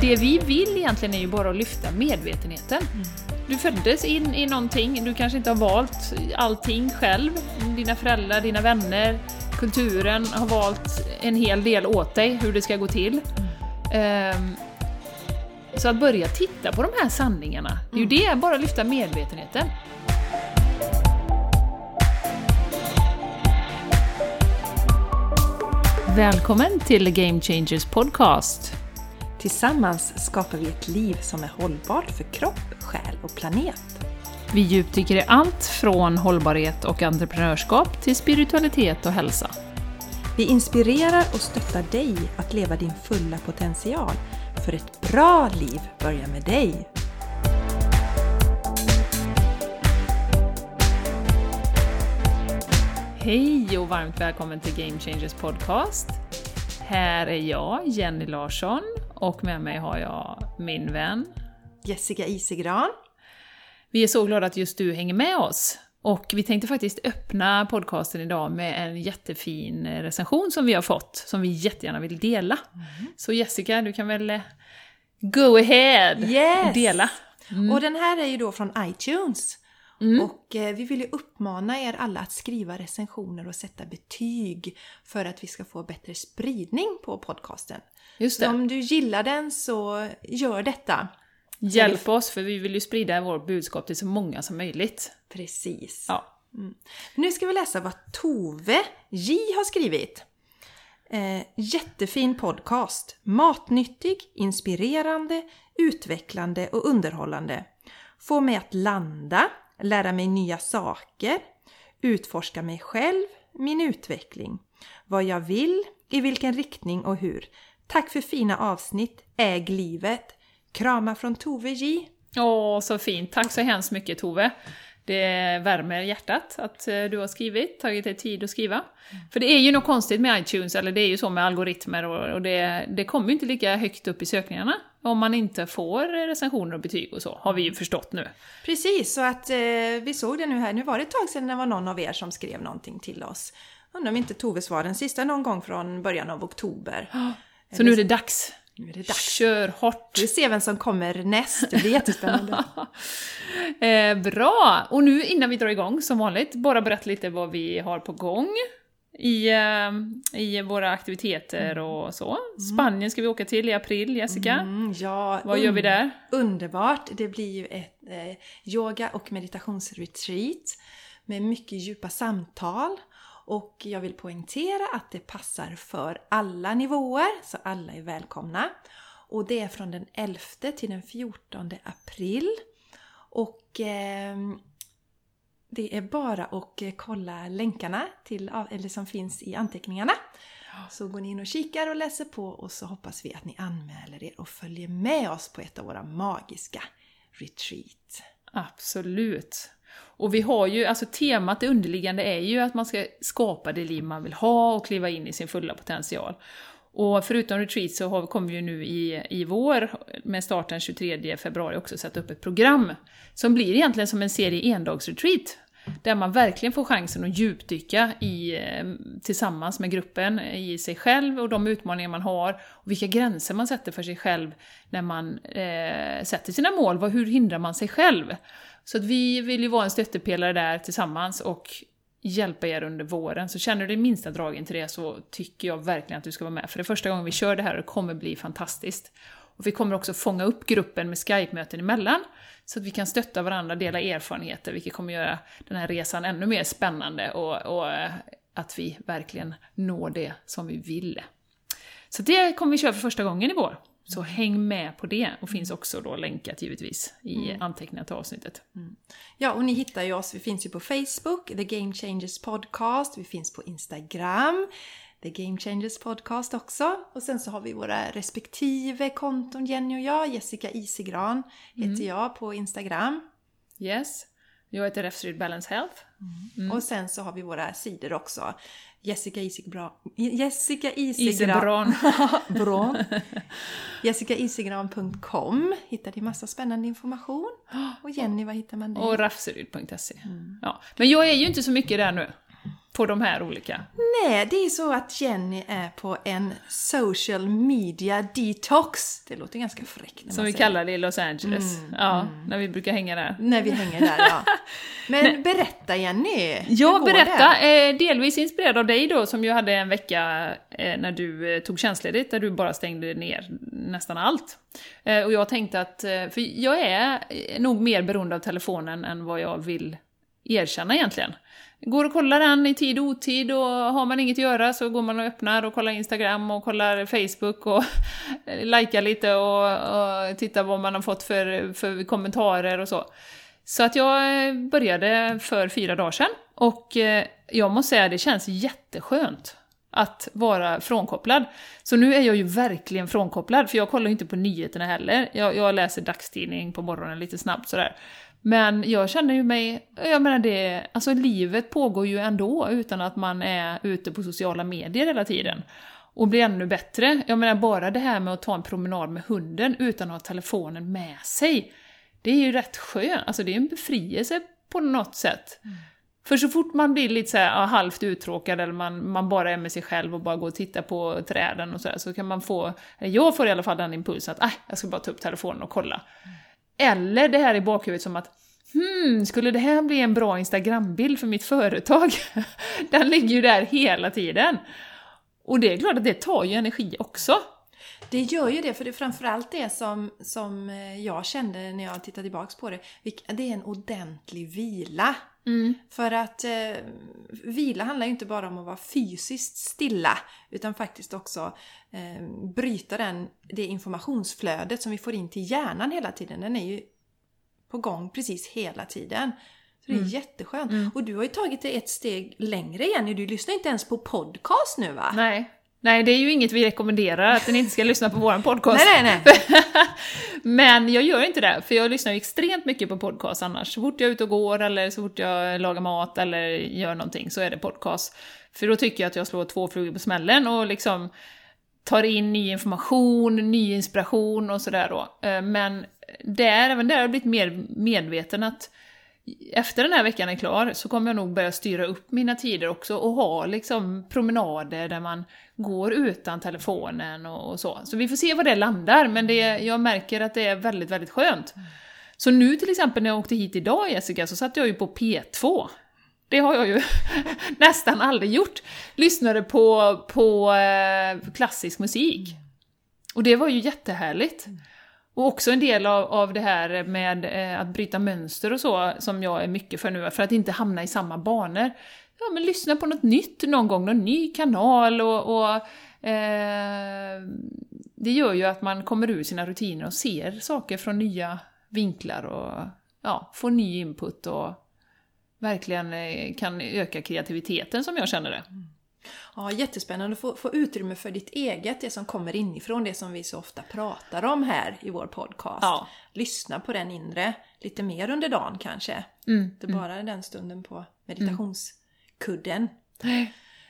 det vi vill egentligen är ju bara att lyfta medvetenheten. Du föddes in i någonting, du kanske inte har valt allting själv. Dina föräldrar, dina vänner, kulturen har valt en hel del åt dig, hur det ska gå till. Ehm, så att börja titta på de här sanningarna, det är ju det, bara lyfta medvetenheten. Välkommen till Game Changers Podcast! Tillsammans skapar vi ett liv som är hållbart för kropp, själ och planet. Vi djupdyker i allt från hållbarhet och entreprenörskap till spiritualitet och hälsa. Vi inspirerar och stöttar dig att leva din fulla potential. För ett bra liv börjar med dig. Hej och varmt välkommen till Game Changers Podcast. Här är jag, Jenny Larsson, och med mig har jag min vän. Jessica Isegran. Vi är så glada att just du hänger med oss. Och vi tänkte faktiskt öppna podcasten idag med en jättefin recension som vi har fått, som vi jättegärna vill dela. Så Jessica, du kan väl eh, go ahead! Yes! Dela! Och den här är ju då från iTunes. Och eh, vi vill ju uppmana er alla att skriva recensioner och sätta betyg för att vi ska få bättre spridning på podcasten. Just Så det. om du gillar den så gör detta. Hjälp oss, för vi vill ju sprida vårt budskap till så många som möjligt. Precis. Ja. Nu ska vi läsa vad Tove J har skrivit. Eh, jättefin podcast. Matnyttig, inspirerande, utvecklande och underhållande. Få mig att landa, lära mig nya saker, utforska mig själv, min utveckling, vad jag vill, i vilken riktning och hur. Tack för fina avsnitt, äg livet. Kramar från Tove J. Åh, så fint! Tack så hemskt mycket Tove! Det värmer hjärtat att eh, du har skrivit, tagit dig tid att skriva. För det är ju något konstigt med iTunes, eller det är ju så med algoritmer och, och det, det kommer ju inte lika högt upp i sökningarna om man inte får recensioner och betyg och så, har vi ju förstått nu. Precis, så att eh, vi såg det nu här. Nu var det ett tag sedan det var någon av er som skrev någonting till oss. Undrar om inte Toves var den sista någon gång från början av oktober. Så nu är det dags! Nu är det dags. Kör hårt! Vi ser vem som kommer näst. Det blir jättespännande. Eh, bra! Och nu innan vi drar igång, som vanligt, bara berätta lite vad vi har på gång i, eh, i våra aktiviteter och så. Spanien ska vi åka till i april, Jessica. Mm, ja, Vad gör vi där? Underbart! Det blir ju ett eh, yoga och meditationsretreat med mycket djupa samtal. Och jag vill poängtera att det passar för alla nivåer, så alla är välkomna. Och det är från den 11 till den 14 april. Och ehm, det är bara att eh, kolla länkarna till, eller som finns i anteckningarna. Så går ni in och kikar och läser på och så hoppas vi att ni anmäler er och följer med oss på ett av våra magiska retreat. Absolut. Och vi har ju, alltså temat, det underliggande är ju att man ska skapa det liv man vill ha och kliva in i sin fulla potential. Och förutom retreat så har, kommer vi ju nu i, i vår, med starten 23 februari, också sätta upp ett program som blir egentligen som en serie endagsretreat. Där man verkligen får chansen att djupdyka i, eh, tillsammans med gruppen i sig själv och de utmaningar man har och vilka gränser man sätter för sig själv när man eh, sätter sina mål. Vad, hur hindrar man sig själv? Så att vi vill ju vara en stöttepelare där tillsammans och hjälpa er under våren. Så känner du dig minsta dragen till det så tycker jag verkligen att du ska vara med. För det är första gången vi kör det här och det kommer bli fantastiskt. Och vi kommer också fånga upp gruppen med Skype-möten emellan. Så att vi kan stötta varandra, dela erfarenheter, vilket kommer göra den här resan ännu mer spännande och, och eh, att vi verkligen når det som vi ville. Så det kommer vi köra för första gången i vår. Så häng med på det och finns också då länkat givetvis i anteckningar till avsnittet. Ja, och ni hittar ju oss. Vi finns ju på Facebook, The Game Changers Podcast. Vi finns på Instagram, The Game Changers Podcast också. Och sen så har vi våra respektive konton, Jenny och jag. Jessica Isigran heter jag på Instagram. Yes. Jag heter Refsryd Balance Health. Och sen så har vi våra sidor också. Jessica Isigran... Jessica Isigran... Isebron. Bra. JessicaIsigran.com hittar ni massa spännande information. Och Jenny, var hittar man dig? Och rafseryd.se. Ja. Men jag är ju inte så mycket där nu. På de här olika? Nej, det är så att Jenny är på en social media detox. Det låter ganska fräckt Som vi säger kallar det i Los Angeles. ja, när vi brukar hänga där. När vi hänger där, ja. Men berätta Jenny! Ja, berätta! det? Eh, delvis inspirerad av dig då, som ju hade en vecka eh, när du eh, tog tjänstledigt, där du bara stängde ner nästan allt. Och jag tänkte att, för jag är nog mer beroende av telefonen än vad jag vill erkänna egentligen. Går och kollar den i tid och otid och har man inget att göra så går man och öppnar och kollar Instagram och kollar Facebook och likar lite och, och tittar vad man har fått för, för kommentarer och så. Så att jag eh, började för fyra dagar sedan och eh, jag måste säga att det känns jätteskönt att vara frånkopplad. Så nu är jag ju verkligen frånkopplad, för jag kollar ju inte på nyheterna heller. Jag, jag läser dagstidning på morgonen lite snabbt sådär. Men jag känner ju mig, jag menar det, alltså livet pågår ju ändå utan att man är ute på sociala medier hela tiden. Och blir ännu bättre. Jag menar bara det här med att ta en promenad med hunden utan att ha telefonen med sig. Det är ju rätt skönt, alltså det är en befrielse på något sätt. För så fort man blir lite så här, ja, halvt uttråkad eller man, man bara är med sig själv och bara går och tittar på träden och så där, så kan man få, jag får i alla fall den impulsen att äh, jag ska bara ta upp telefonen och kolla. Eller det här i bakhuvudet som att Hmm, skulle det här bli en bra Instagrambild för mitt företag? Den ligger ju där hela tiden. Och det är klart att det tar ju energi också. Det gör ju det, för det är framförallt det som, som eh, jag kände när jag tittade tillbaks på det. Det är en ordentlig vila. För att eh, vila handlar ju inte bara om att vara fysiskt stilla, utan faktiskt också eh, bryta den, det informationsflödet som vi får in till hjärnan hela tiden. Den är ju på gång precis hela tiden. Så det är jätteskönt. Och du har ju tagit det ett steg längre Jenny, du lyssnar inte ens på podcast nu va? Nej. Nej, det är ju inget vi rekommenderar, att ni inte ska lyssna på våran podcast. nej, nej. nej. Men jag gör inte det, för jag lyssnar ju extremt mycket på podcast annars. Så fort jag är ute och går, eller så fort jag lagar mat eller gör någonting, så är det podcast. För då tycker jag att jag slår två flugor på smällen och liksom tar in ny information, ny inspiration och sådär då. Eh, Men där, även där har jag blivit mer medveten att efter den här veckan är klar så kommer jag nog börja styra upp mina tider också och ha liksom promenader där man går utan telefonen och, och så. Så vi får se var det landar, men det, jag märker att det är väldigt, väldigt skönt. Så nu till exempel när jag åkte hit idag Jessica, så satt jag ju på P2. Det har jag ju nästan aldrig gjort. Lyssnade på, på eh, klassisk musik. Och det var ju jättehärligt. Och också en del av, av det här med eh, att bryta mönster och så, som jag är mycket för nu, för att inte hamna i samma banor. Ja, men lyssna på något nytt någon gång, någon ny kanal och... och eh, det gör ju att man kommer ur sina rutiner och ser saker från nya vinklar och ja, får ny input och verkligen eh, kan öka kreativiteten som jag känner det. Ja, jättespännande att få, få utrymme för ditt eget, det som kommer inifrån, det som vi så ofta pratar om här i vår podcast. Ja. Lyssna på den inre lite mer under dagen kanske. Mm, Inte bara den stunden på meditationskudden.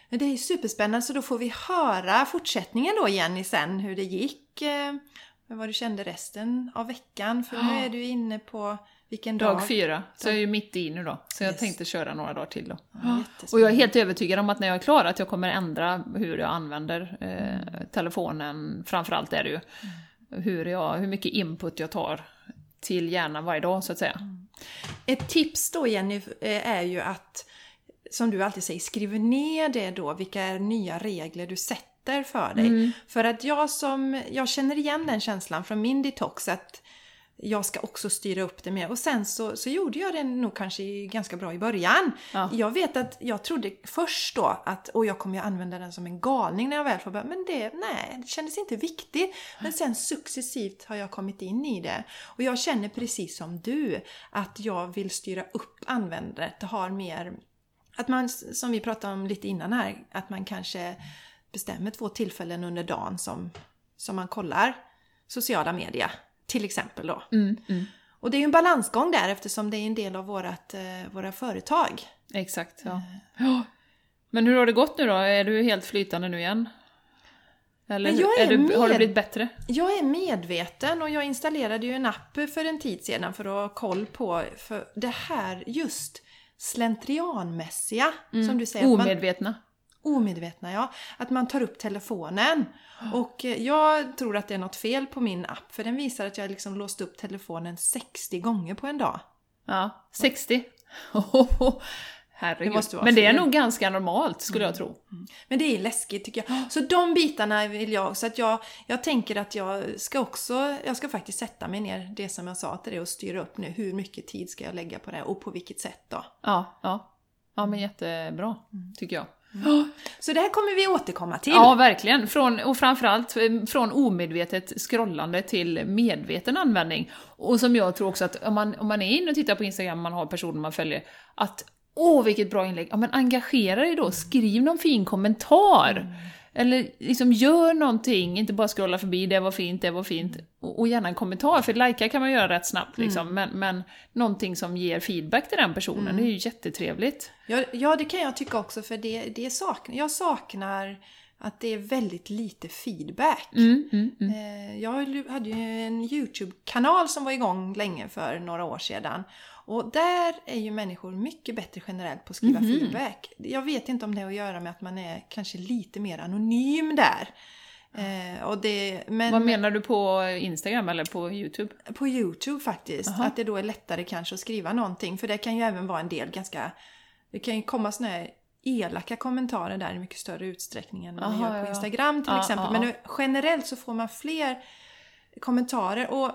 Men det är superspännande, så då får vi höra fortsättningen då Jenny sen, hur det gick. eh, Vad du kände resten av veckan, för nu är du inne på vilken dag? Dag fyra, så jag är ju mitt i nu då. Så jag Yes. tänkte köra några dagar till då. jättespännande. Och jag är helt övertygad om att när jag är klar att jag kommer ändra hur jag använder eh, telefonen, framförallt är det ju. Hur, jag, hur mycket input jag tar till hjärnan varje dag så att säga. Ett tips då Jenny eh, är ju att, som du alltid säger, skriv ner det då, vilka är nya regler du sätter för dig. För att jag som, jag känner igen den känslan från min detox att jag ska också styra upp det mer. Och sen så, så gjorde jag det nog kanske ganska bra i början. Ja. Jag vet att jag trodde först då att och jag kommer ju använda den som en galning när jag väl får börja. Men det, nej, det kändes inte viktigt. Men sen successivt har jag kommit in i det. Och jag känner precis som du att jag vill styra upp användandet. Har mer, att man, som vi pratade om lite innan här, att man kanske bestämmer två tillfällen under dagen som, som man kollar sociala medier. Till exempel då. Mm, mm. Och det är ju en balansgång där eftersom det är en del av vårat, eh, våra företag. Exakt, ja. ja. Men hur har det gått nu då? Är du helt flytande nu igen? Eller är är du, har det med- blivit bättre? Jag är medveten och jag installerade ju en app för en tid sedan för att ha koll på för det här just slentrianmässiga, som du säger. att man- Omedvetna. Omedvetna, ja. Att man tar upp telefonen. Och eh, jag tror att det är något fel på min app, för den visar att jag liksom låst upp telefonen 60 gånger på en dag. Ja, 60. Herregud. Det måste vara Men det är nog ganska normalt, skulle jag tro. Men det är läskigt tycker jag. Så de bitarna vill jag också, att jag, jag tänker att jag ska också, jag ska faktiskt sätta mig ner, det som jag sa till dig, och styra upp nu. Hur mycket tid ska jag lägga på det och på vilket sätt då? Ja, ja. Ja, men jättebra, tycker jag. Så det här kommer vi återkomma till. Ja, verkligen. Från, och framförallt eh, från omedvetet scrollande till medveten användning. Och som jag tror också att om man, om man är inne och tittar på Instagram, man har personer man följer, att åh vilket bra inlägg, ja men engagera dig då, skriv någon fin kommentar. Eller liksom gör någonting, inte bara scrolla förbi, det var fint, det var fint. Och, och gärna en kommentar, för likea kan man göra rätt snabbt liksom, men, men någonting som ger feedback till den personen, det är ju jättetrevligt. Ja, ja, det kan jag tycka också för det, det saknar, jag saknar att det är väldigt lite feedback. Mm, mm, mm. Eh, Jag hade ju en YouTube-kanal som var igång länge för några år sedan. Och där är ju människor mycket bättre generellt på att skriva Mhm. feedback. Jag vet inte om det har att göra med att man är kanske lite mer anonym där. Eh, och det, men Vad menar du på Instagram eller på YouTube? på Youtube faktiskt. Aha. Att det då är lättare kanske att skriva någonting. För det kan ju även vara en del ganska... Det kan ju komma såna här elaka kommentarer där i mycket större utsträckning än man Aha, gör på. Instagram till Ja, exempel. ja, Men nu, generellt så får man fler kommentarer. Och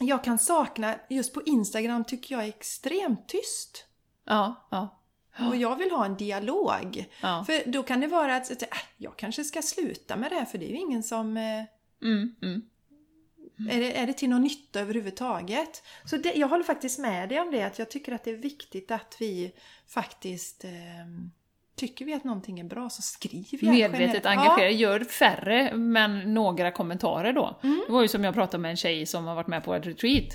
jag kan sakna, just på Instagram tycker jag är extremt tyst. Ja, ja. Och jag vill ha en dialog. ja. För då kan det vara att, äh, jag kanske ska sluta med det här för det är ju ingen som... Eh, Mm, mm. Är det, är det till någon nytta överhuvudtaget? Så det, jag håller faktiskt med dig om det, att jag tycker att det är viktigt att vi faktiskt... Eh, tycker vi att någonting är bra så skriver jag Medvetet engagera, gör färre men några kommentarer då. Mm. Det var ju som jag pratade med en tjej som har varit med på ett retreat.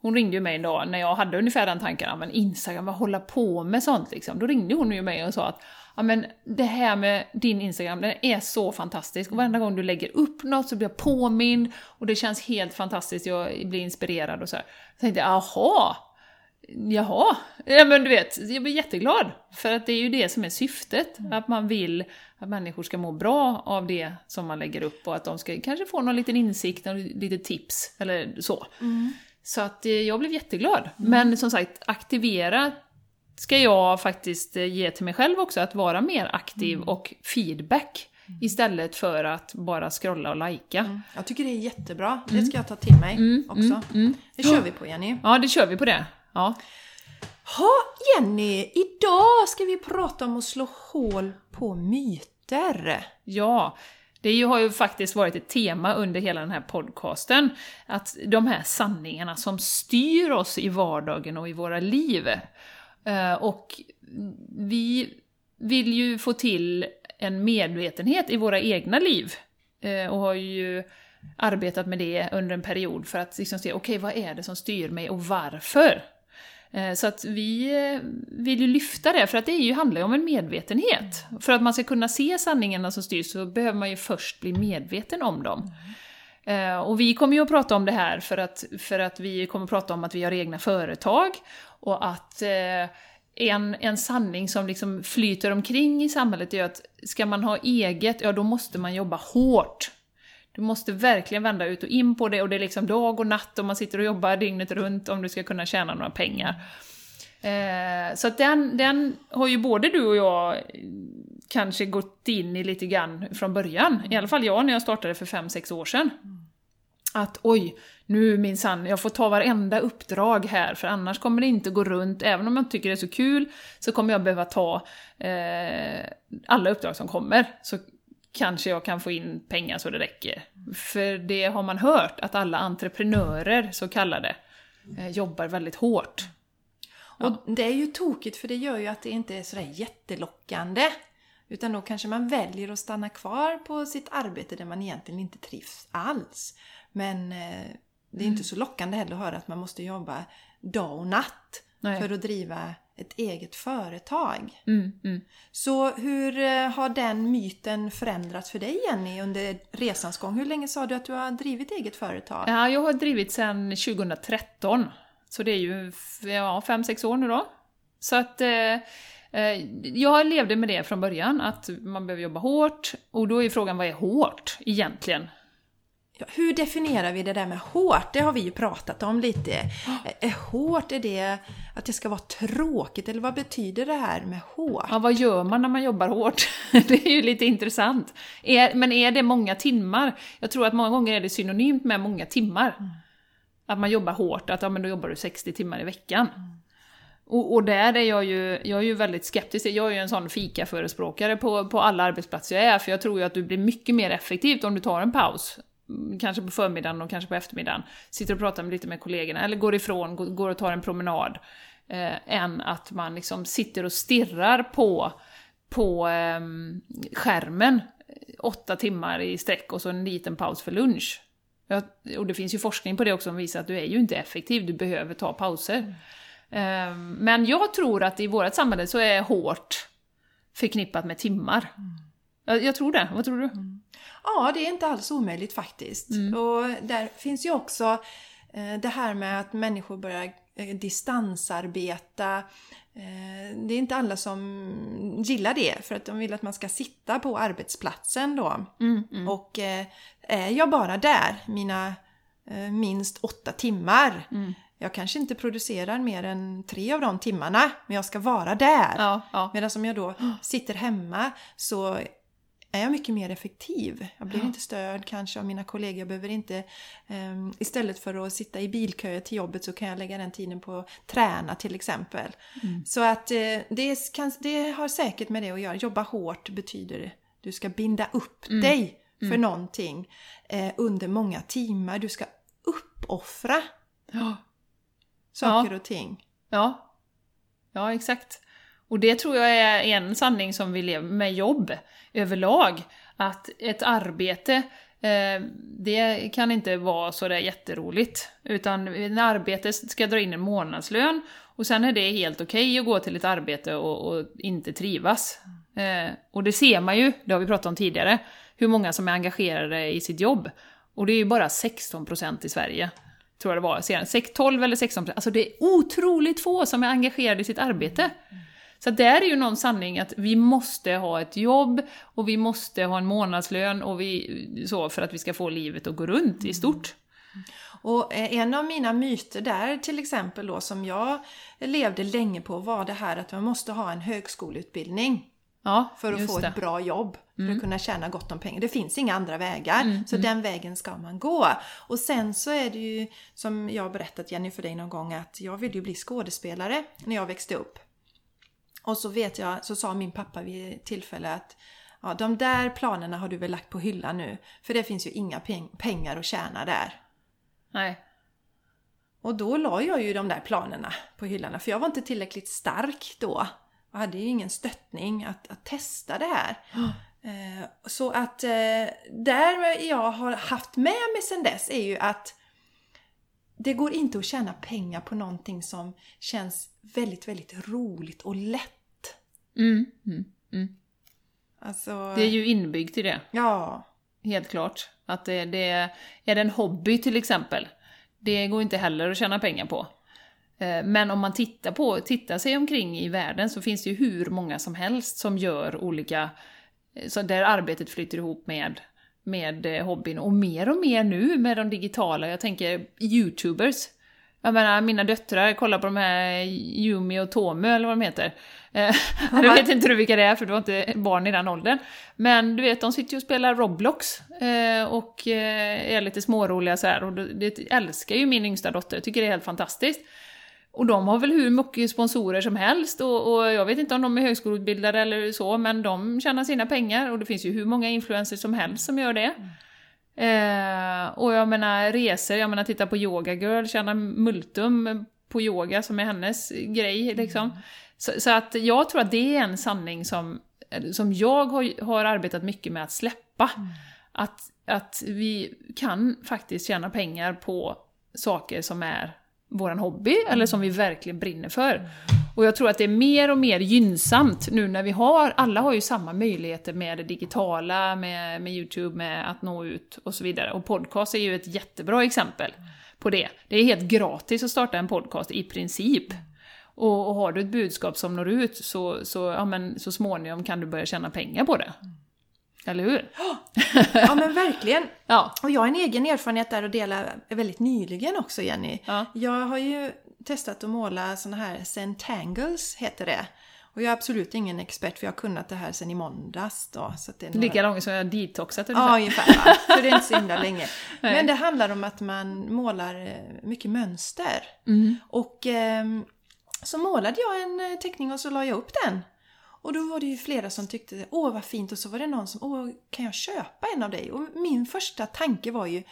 Hon ringde ju mig en dag när jag hade ungefär den tanken, "Ja, men Instagram, vad hålla på med sånt liksom. Då ringde hon ju mig och sa att ja men det här med din Instagram, den är så fantastisk. Och varenda gång du lägger upp något så blir jag påmind och det känns helt fantastiskt, jag blir inspirerad och så här. Så tänkte jag, jaha, ja men du vet, jag blir jätteglad. För att det är ju det som är syftet, att man vill att människor ska må bra av det som man lägger upp och att de ska kanske få någon liten insikt, någon lite tips eller så. Mm. Så att eh, jag blev jätteglad. Men som sagt, aktivera ska jag faktiskt eh, ge till mig själv också, att vara mer aktiv och feedback istället för att bara scrolla och lajka. Mm. Jag tycker det är jättebra. Det ska jag ta till mig också. Mm, mm. Det kör vi på Jenny. Ja, det kör vi på det. Ja. Ha Jenny, idag ska vi prata om att slå hål på myter. Ja, det har ju faktiskt varit ett tema under hela den här podcasten, att de här sanningarna som styr oss i vardagen och i våra liv. Eh, Och vi vill ju få till en medvetenhet i våra egna liv, eh, och har ju arbetat med det under en period för att liksom se, okej, vad är det som styr mig och varför? Eh, så att vi eh, vill ju lyfta det, för att det är ju, handlar ju om en medvetenhet. För att man ska kunna se sanningarna som styr så behöver man ju först bli medveten om dem. Eh, och vi kommer ju att prata om det här för att, för att vi kommer att prata om att vi har egna företag och att en, en sanning som liksom flyter omkring i samhället är att ska man ha eget, ja då måste man jobba hårt. Du måste verkligen vända ut och in på det och det är liksom dag och natt och man sitter och jobbar dygnet runt om du ska kunna tjäna några pengar. Eh, så att den, den har ju både du och jag kanske gått in i lite grann från början. I alla fall jag när jag startade för 5-6 år sedan. Att oj, nu minsann, jag får ta varenda uppdrag här för annars kommer det inte gå runt. Även om jag inte tycker det är så kul så kommer jag behöva ta eh, alla uppdrag som kommer. Så kanske jag kan få in pengar så det räcker. För det har man hört, att alla entreprenörer, så kallade, eh, jobbar väldigt hårt. Och det är ju tokigt för det gör ju att det inte är sådär jättelockande. Utan då kanske man väljer att stanna kvar på sitt arbete där man egentligen inte trivs alls. Men eh, det är inte så lockande heller att höra att man måste jobba dag och natt Nej. för att driva ett eget företag. Mm, mm. Så hur eh, har den myten förändrats för dig Jenny under resans gång? Hur länge sa du att du har drivit eget företag? Ja, jag har drivit sedan 2013. Så det är ju f- ja, fem, sex år nu då. Så att eh, eh, jag levde med det från början, att man behöver jobba hårt. Och då är frågan, vad är hårt egentligen? Hur definierar vi det där med hårt? Det har vi ju pratat om lite. Är hårt, är det att det ska vara tråkigt? Eller vad betyder det här med hårt? Ja, vad gör man när man jobbar hårt? det är ju lite intressant. Men är det många timmar? Jag tror att många gånger är det synonymt med många timmar. Mm. Att man jobbar hårt, att ja, men då jobbar du 60 timmar i veckan. Och, och, där är jag ju, jag är ju väldigt skeptisk. Jag är ju en sån fika-förespråkare på, på alla arbetsplatser jag är, för jag tror ju att du blir mycket mer effektivt om du tar en paus kanske på förmiddagen och kanske på eftermiddagen, sitter och pratar med, lite med kollegorna, eller går ifrån, går och tar en promenad, eh, än att man liksom sitter och stirrar på, på eh, skärmen åtta timmar i sträck och så en liten paus för lunch. Ja, och det finns ju forskning på det också som visar att du är ju inte effektiv, du behöver ta pauser. Mm. Eh, men jag tror att i vårt samhälle så är hårt förknippat med timmar. Mm. Jag, jag, tror det, vad tror du? Mm. Ja, det är inte alls omöjligt faktiskt. Mm. Och där finns ju också eh, det här med att människor börjar eh, distansarbeta. Eh, det är inte alla som gillar det för att de vill att man ska sitta på arbetsplatsen då. Mm, mm. Och är jag bara där mina minst åtta timmar mm. jag kanske inte producerar mer än tre av de timmarna, men jag ska vara där. Ja, ja. Medan om jag då sitter hemma så är jag mycket mer effektiv. Jag blir ja. inte störd kanske av mina kollegor. Jag behöver inte... Um, istället för att sitta i bilköer till jobbet så kan jag lägga den tiden på att träna till exempel. Mm. Så att uh, det, kan, det har säkert med det att göra. Jobba hårt betyder du ska binda upp mm. dig för mm. någonting uh, under många timmar. Du ska uppoffra ja. saker ja. och ting. Ja, ja exakt. Och det tror jag är en sanning som vi lever med jobb överlag. Att ett arbete, eh, det kan inte vara sådär jätteroligt. Utan en arbete ska dra in en månadslön och sen är det helt okej okay att gå till ett arbete och, och inte trivas. Eh, och det ser man ju, det har vi pratat om tidigare, hur många som är engagerade i sitt jobb. Och det är ju bara 16% i Sverige tror jag det var 12 eller 16% Alltså det är otroligt få som är engagerade i sitt arbete. Så där är ju någon sanning att vi måste ha ett jobb och vi måste ha en månadslön och vi, så för att vi ska få livet att gå runt i stort. Och en av mina myter där till exempel då som jag levde länge på var det här att man måste ha en högskoleutbildning. Ja, för att få det. ett bra jobb, för mm. att kunna tjäna gott om pengar. Det finns inga andra vägar, mm, så mm. den vägen ska man gå. Och sen så är det ju, som jag har berättat Jenny för dig någon gång, att jag ville ju bli skådespelare när jag växte upp. Och så vet jag, så sa min pappa vid tillfälle att ja, de där planerna har du väl lagt på hyllan nu, för det finns ju inga peng pengar att tjäna där. Nej. Och då la jag ju de där planerna på hyllan, för jag var inte tillräckligt stark då. Jag hade ju ingen stöttning att, att testa det här. Eh, så att eh, där jag har haft med mig sen dess är ju att det går inte att tjäna pengar på någonting som känns väldigt, väldigt roligt och lätt Mm, mm, mm. Alltså, det är ju inbyggt i det. Ja. Helt klart. Att det, det är, det en hobby till exempel, det går inte heller att tjäna pengar på. Eh, men om man tittar, på, tittar sig omkring i världen så finns det ju hur många som helst som gör olika, eh, så där arbetet flyter ihop med, med eh, hobbyn. Och mer och mer nu med de digitala, jag tänker youtubers. Jag menar, mina döttrar kollar på de här Yumi och Tomu, eller vad de heter. Eh, jag vet inte du vilka det är, för du har inte barn i den åldern. Men du vet, de sitter ju och spelar Roblox eh, och eh, är lite småroliga så här. Och det älskar ju min yngsta dotter, tycker det är helt fantastiskt. Och de har väl hur mycket sponsorer som helst och, och, jag vet inte om de är högskoleutbildade eller så, men de tjänar sina pengar och det finns ju hur många influencers som helst som gör det. Mm. Eh, och jag menar resor, jag menar titta på Yoga Girl, tjäna multum på yoga som är hennes grej liksom. Mm. Så, så, att jag tror att det är en sanning som, som jag har, har arbetat mycket med att släppa. Mm. Att, att vi kan faktiskt tjäna pengar på saker som är vår hobby, mm. eller som vi verkligen brinner för. Och jag tror att det är mer och mer gynnsamt nu när vi har, alla har ju samma möjligheter med det digitala, med, med YouTube, med att nå ut och så vidare. Och podcast är ju ett jättebra exempel på det. Det är helt gratis att starta en podcast i princip. Och, och har du ett budskap som når ut så, så, ja, men, så småningom kan du börja tjäna pengar på det. Eller hur? Ja men verkligen. Ja. Och jag har en egen erfarenhet där att dela väldigt nyligen också Jenny. Ja. Jag har ju testat att måla såna här Centangles heter det. Och jag är absolut ingen expert för jag har kunnat det här sedan i måndags då. Så det är några... Lika långt som jag detoxat Ja, ungefär. ungefär. Va? För det är inte så himla länge. Men det handlar om att man målar eh, mycket mönster. Mm. Och ehm, så målade jag en eh, teckning och så la jag upp den. Och då var det ju flera som tyckte åh vad fint och så var det någon som åh kan jag köpa en av dig? Och min första tanke var ju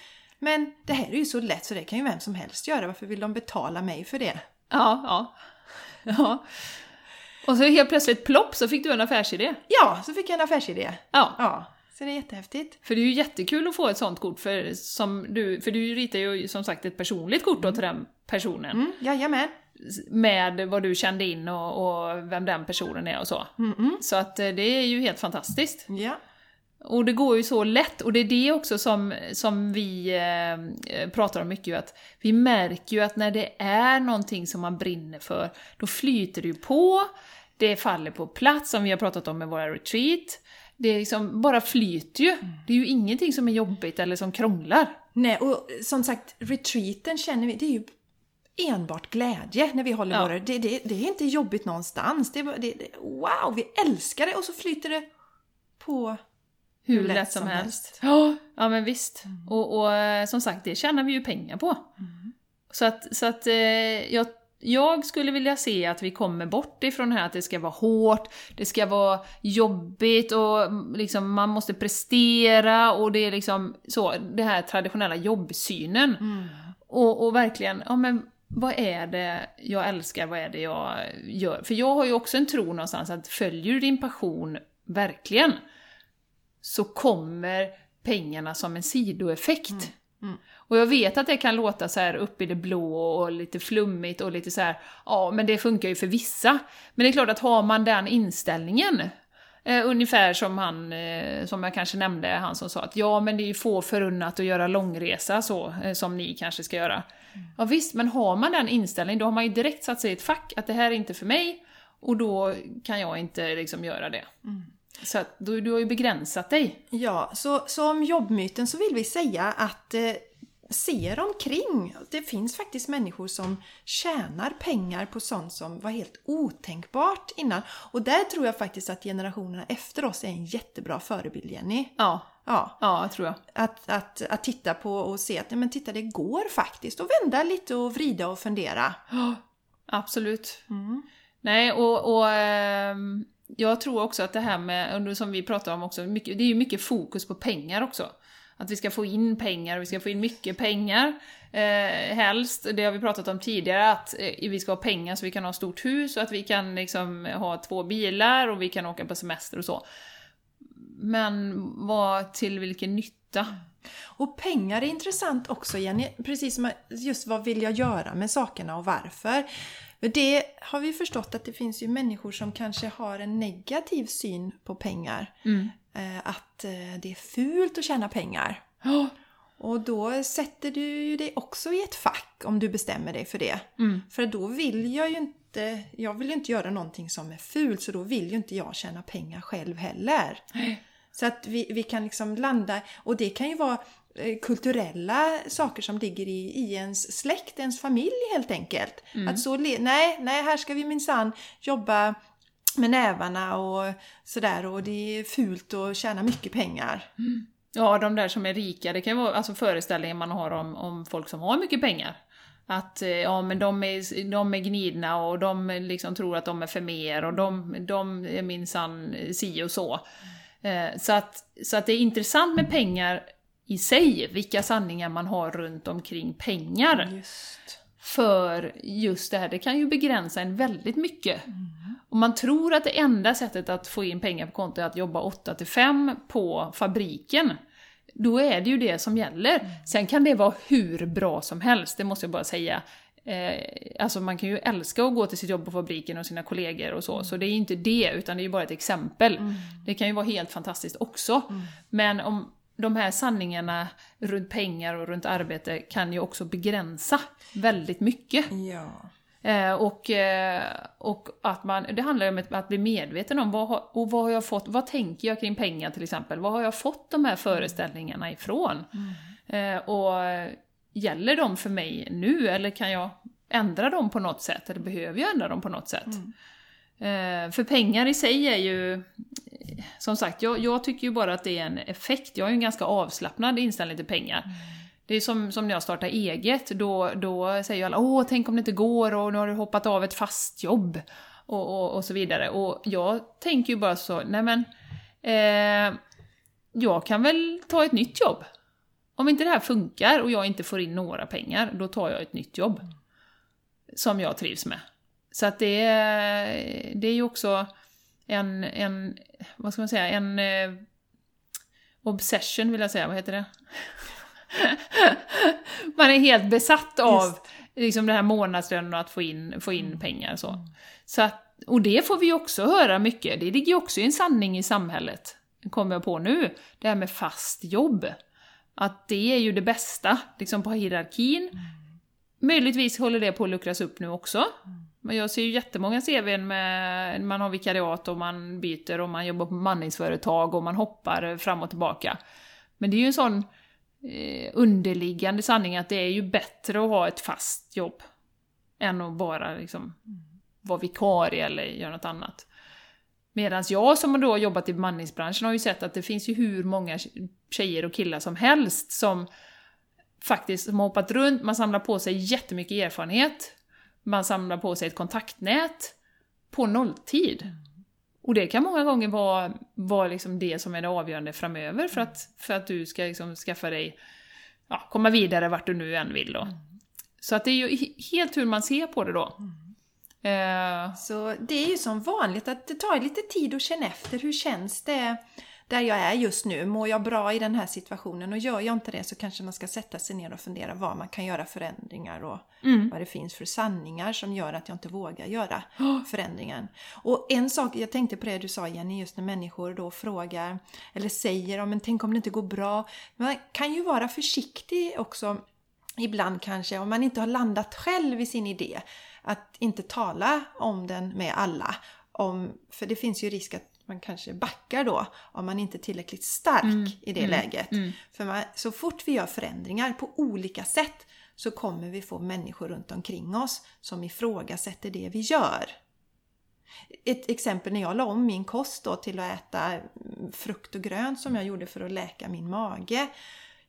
men det här är ju så lätt så det kan ju vem som helst göra. Varför vill de betala mig för det? Ja, ja. ja. Och så helt plötsligt plopp så fick du en affärsidé. Ja, så fick jag en affärsidé. Ja. Ja, så det är jättehäftigt. För det är ju jättekul att få ett sånt kort, för, som du, för du ritar ju som sagt ett personligt kort då till den personen. Mm, jajamän. Med vad du kände in och, och vem den personen är och så. Mm-mm. Så att eh, det är ju helt fantastiskt. Ja. Och det går ju så lätt, och det är det också som, som vi eh, pratar om mycket, ju, att vi märker ju att när det är någonting som man brinner för, då flyter det ju på, det faller på plats, som vi har pratat om med våra retreat. Det är liksom bara flyter ju. Det är ju ingenting som är jobbigt eller som krånglar. Nej, och som sagt, retreaten känner vi, det är ju enbart glädje när vi håller Ja. våra... Det, det, det är inte jobbigt någonstans. Det, det, wow, vi älskar det och så flyter det på Hur lätt, som, helst. Ja, ja men visst. Och, och eh, som sagt, det tjänar vi ju pengar på. Så att, så att eh, jag, jag skulle vilja se att vi kommer bort ifrån det här att det ska vara hårt, det ska vara jobbigt och mm, liksom man måste prestera och det är liksom så, det här traditionella jobbsynen. Och, och verkligen, ja men vad är det jag älskar, vad är det jag gör? För jag har ju också en tro någonstans att följer du din passion verkligen, så kommer pengarna som en sidoeffekt. Och jag vet att det kan låta så här upp i det blå och lite flummigt och lite så här, ja men det funkar ju för vissa. Men det är klart att har man den inställningen, eh, ungefär som han, eh, som jag kanske nämnde, han som sa att ja men det är ju få förunnat att göra långresa så, eh, som ni kanske ska göra. Ja visst, men har man den inställningen då har man ju direkt satt sig i ett fack, att det här är inte för mig, och då kan jag inte liksom göra det. Så att du, du har ju begränsat dig. Ja, så, så om jobbmyten så vill vi säga att eh, se er omkring. Det finns faktiskt människor som tjänar pengar på sånt som var helt otänkbart innan. Och där tror jag faktiskt att generationerna efter oss är en jättebra förebild, Jenny. Ja, Ja, ja tror jag. att, att, att titta på och se att men titta, det går faktiskt. Och vända lite och vrida och fundera. Ja, absolut. Mm. Nej, och, och ehm, jag tror också att det här med, och som vi pratar om också, mycket, det är ju mycket fokus på pengar också. Att vi ska få in pengar, vi ska få in mycket pengar. Eh, helst, det har vi pratat om tidigare, att eh, vi ska ha pengar så vi kan ha ett stort hus och att vi kan liksom ha två bilar och vi kan åka på semester och så. Men vad, till vilken nytta? Och pengar är intressant också Jenny, precis som att just vad vill jag göra med sakerna och varför. För det har vi förstått att det finns ju människor som kanske har en negativ syn på pengar. Mm. Eh, Att eh, det är fult att tjäna pengar. Ja, Och då sätter du ju dig också i ett fack om du bestämmer dig för det. Mm. För då vill jag ju inte, jag vill ju inte göra någonting som är fult så då vill ju inte jag tjäna pengar själv heller. Så att vi, vi kan liksom landa, och det kan ju vara kulturella saker som ligger i, i ens släkt, ens familj helt enkelt. Att så, nej, nej, här ska vi minsann jobba med nävarna och sådär och det är fult att tjäna mycket pengar. Ja, de där som är rika, det kan vara alltså föreställningen man har om, om folk som har mycket pengar. Att eh, ja, men de är, de är gnidna och de liksom tror att de är för mer och de, de är minsann si och så. Eh, så, att, så att det är intressant med pengar i sig, vilka sanningar man har runt omkring pengar. Just. För just det här, det kan ju begränsa en väldigt mycket. Om man tror att det enda sättet att få in pengar på kontot är att jobba 8 till 5 på fabriken, då är det ju det som gäller. Sen kan det vara hur bra som helst, det måste jag bara säga. Eh, alltså man kan ju älska att gå till sitt jobb på fabriken och sina kollegor och så, så det är ju inte det, utan det är ju bara ett exempel. Det kan ju vara helt fantastiskt också. Men om de här sanningarna runt pengar och runt arbete kan ju också begränsa väldigt mycket. Ja. Eh, och, eh, och att man, det handlar ju om att bli medveten om vad, har- och vad har jag fått, vad tänker jag kring pengar till exempel? Vad har jag fått de här föreställningarna ifrån? Eh, och gäller de för mig nu eller kan jag ändra dem på något sätt? Eller behöver jag ändra dem på något sätt? Eh, för pengar i sig är ju, som sagt, jag, jag tycker ju bara att det är en effekt. Jag har ju en ganska avslappnad inställning till pengar. Det är som, som när jag startar eget, då, då säger ju alla åh, tänk om det inte går och nu har du hoppat av ett fast jobb och, och, och så vidare. Och jag tänker ju bara så, nej men, eh, jag kan väl ta ett nytt jobb. Om inte det här funkar och jag inte får in några pengar, då tar jag ett nytt jobb. Som jag trivs med. Så att det det är ju också en, en, vad ska man säga, en eh, obsession vill jag säga, vad heter det? man är helt besatt av liksom den här månadslönen och att få in, få in pengar så. så att, och det får vi också höra mycket, det ligger ju också i en sanning i samhället, kommer jag på nu, det här med fast jobb. Att det är ju det bästa, liksom på hierarkin. Möjligtvis håller det på att luckras upp nu också. Men jag ser ju jättemånga CVn med, man har vikariat och man byter och man jobbar på bemanningsföretag och man hoppar fram och tillbaka. Men det är ju en sån eh, underliggande sanning att det är ju bättre att ha ett fast jobb än att bara liksom vara vikarie eller göra något annat. Medan jag som då har jobbat i bemanningsbranschen har ju sett att det finns ju hur många tjejer och killar som helst som faktiskt som har hoppat runt, man samlar på sig jättemycket erfarenhet, man samlar på sig ett kontaktnät på nolltid. Och det kan många gånger vara, vara liksom det som är det avgörande framöver för att, för att du ska liksom skaffa dig, ja, komma vidare vart du nu än vill då. Så att det är ju helt hur man ser på det då. Eh, Så det är ju som vanligt att det tar lite tid att känna efter. Hur känns det där jag är just nu? Mår jag bra i den här situationen? Och gör jag inte det så kanske man ska sätta sig ner och fundera vad man kan göra förändringar och vad det finns för sanningar som gör att jag inte vågar göra förändringen. Och en sak, jag tänkte på det du sa Jenny, just när människor då frågar eller säger om men tänk om det inte går bra. Man kan ju vara försiktig också ibland kanske, om man inte har landat själv i sin idé, att inte tala om den med alla. Om, för det finns ju risk att man kanske backar då om man inte är tillräckligt stark i det läget. För man, så fort vi gör förändringar på olika sätt så kommer vi få människor runt omkring oss som ifrågasätter det vi gör. Ett exempel när jag la om min kost då till att äta frukt och grönt som jag gjorde för att läka min mage.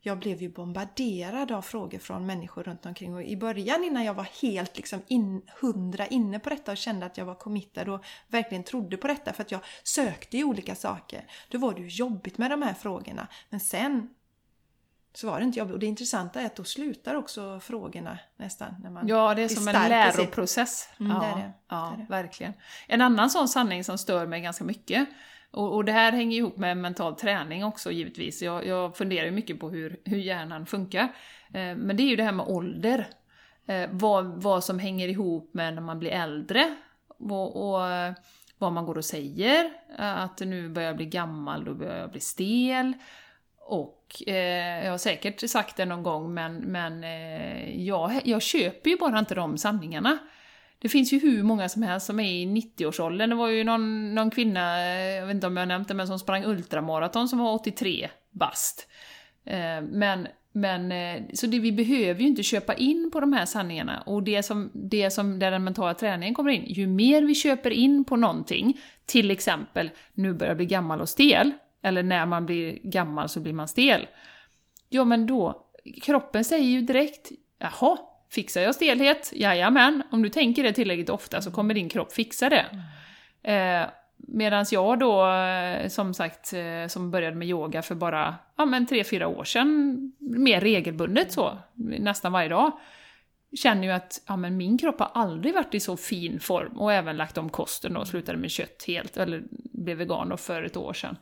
Jag blev ju bombarderad av frågor från människor runt omkring och i början innan jag var helt liksom in, hundra inne på detta och kände att jag var committad och verkligen trodde på detta för att jag sökte ju olika saker. Då var det ju jobbigt med de här frågorna. Men sen så var det inte jobbigt. Och det intressanta är att då slutar också frågorna nästan. När man Ja, det är som en i läroprocess. Mm, ja, det är det. ja Det är verkligen. En annan sån sanning som stör mig ganska mycket, och, och det här hänger ihop med mental träning också givetvis. Jag, jag funderar ju mycket på hur, hur hjärnan funkar. Eh, men det är ju det här med ålder. Eh, vad, vad som hänger ihop med när man blir äldre. Och, och eh, vad man går och säger. Eh, att nu börjar jag bli gammal, då börjar jag bli stel. Och eh, jag har säkert sagt det någon gång, men, men eh, jag, jag köper ju bara inte de sanningarna. Det finns ju hur många som helst som är i 90-årsåldern. Det var ju någon, någon kvinna, eh, jag vet inte om jag nämnt det, men som sprang ultramaraton som var 83 bast. Eh, men, men, eh, så det, vi behöver ju inte köpa in på de här sanningarna. Och det som, det som, där den mentala träningen kommer in, ju mer vi köper in på någonting, till exempel nu börjar jag bli gammal och stel, eller när man blir gammal så blir man stel. Ja men då, kroppen säger ju direkt, jaha, fixar jag stelhet? Jajamän, om du tänker det tillräckligt ofta så kommer din kropp fixa det. Eh, Medan jag då, eh, som sagt, eh, som började med yoga för bara ja, men tre, fyra år sedan, mer regelbundet så, nästan varje dag, känner ju att ja, men min kropp har aldrig varit i så fin form och även lagt om kosten och slutade med kött helt, eller blev vegan för ett år sedan.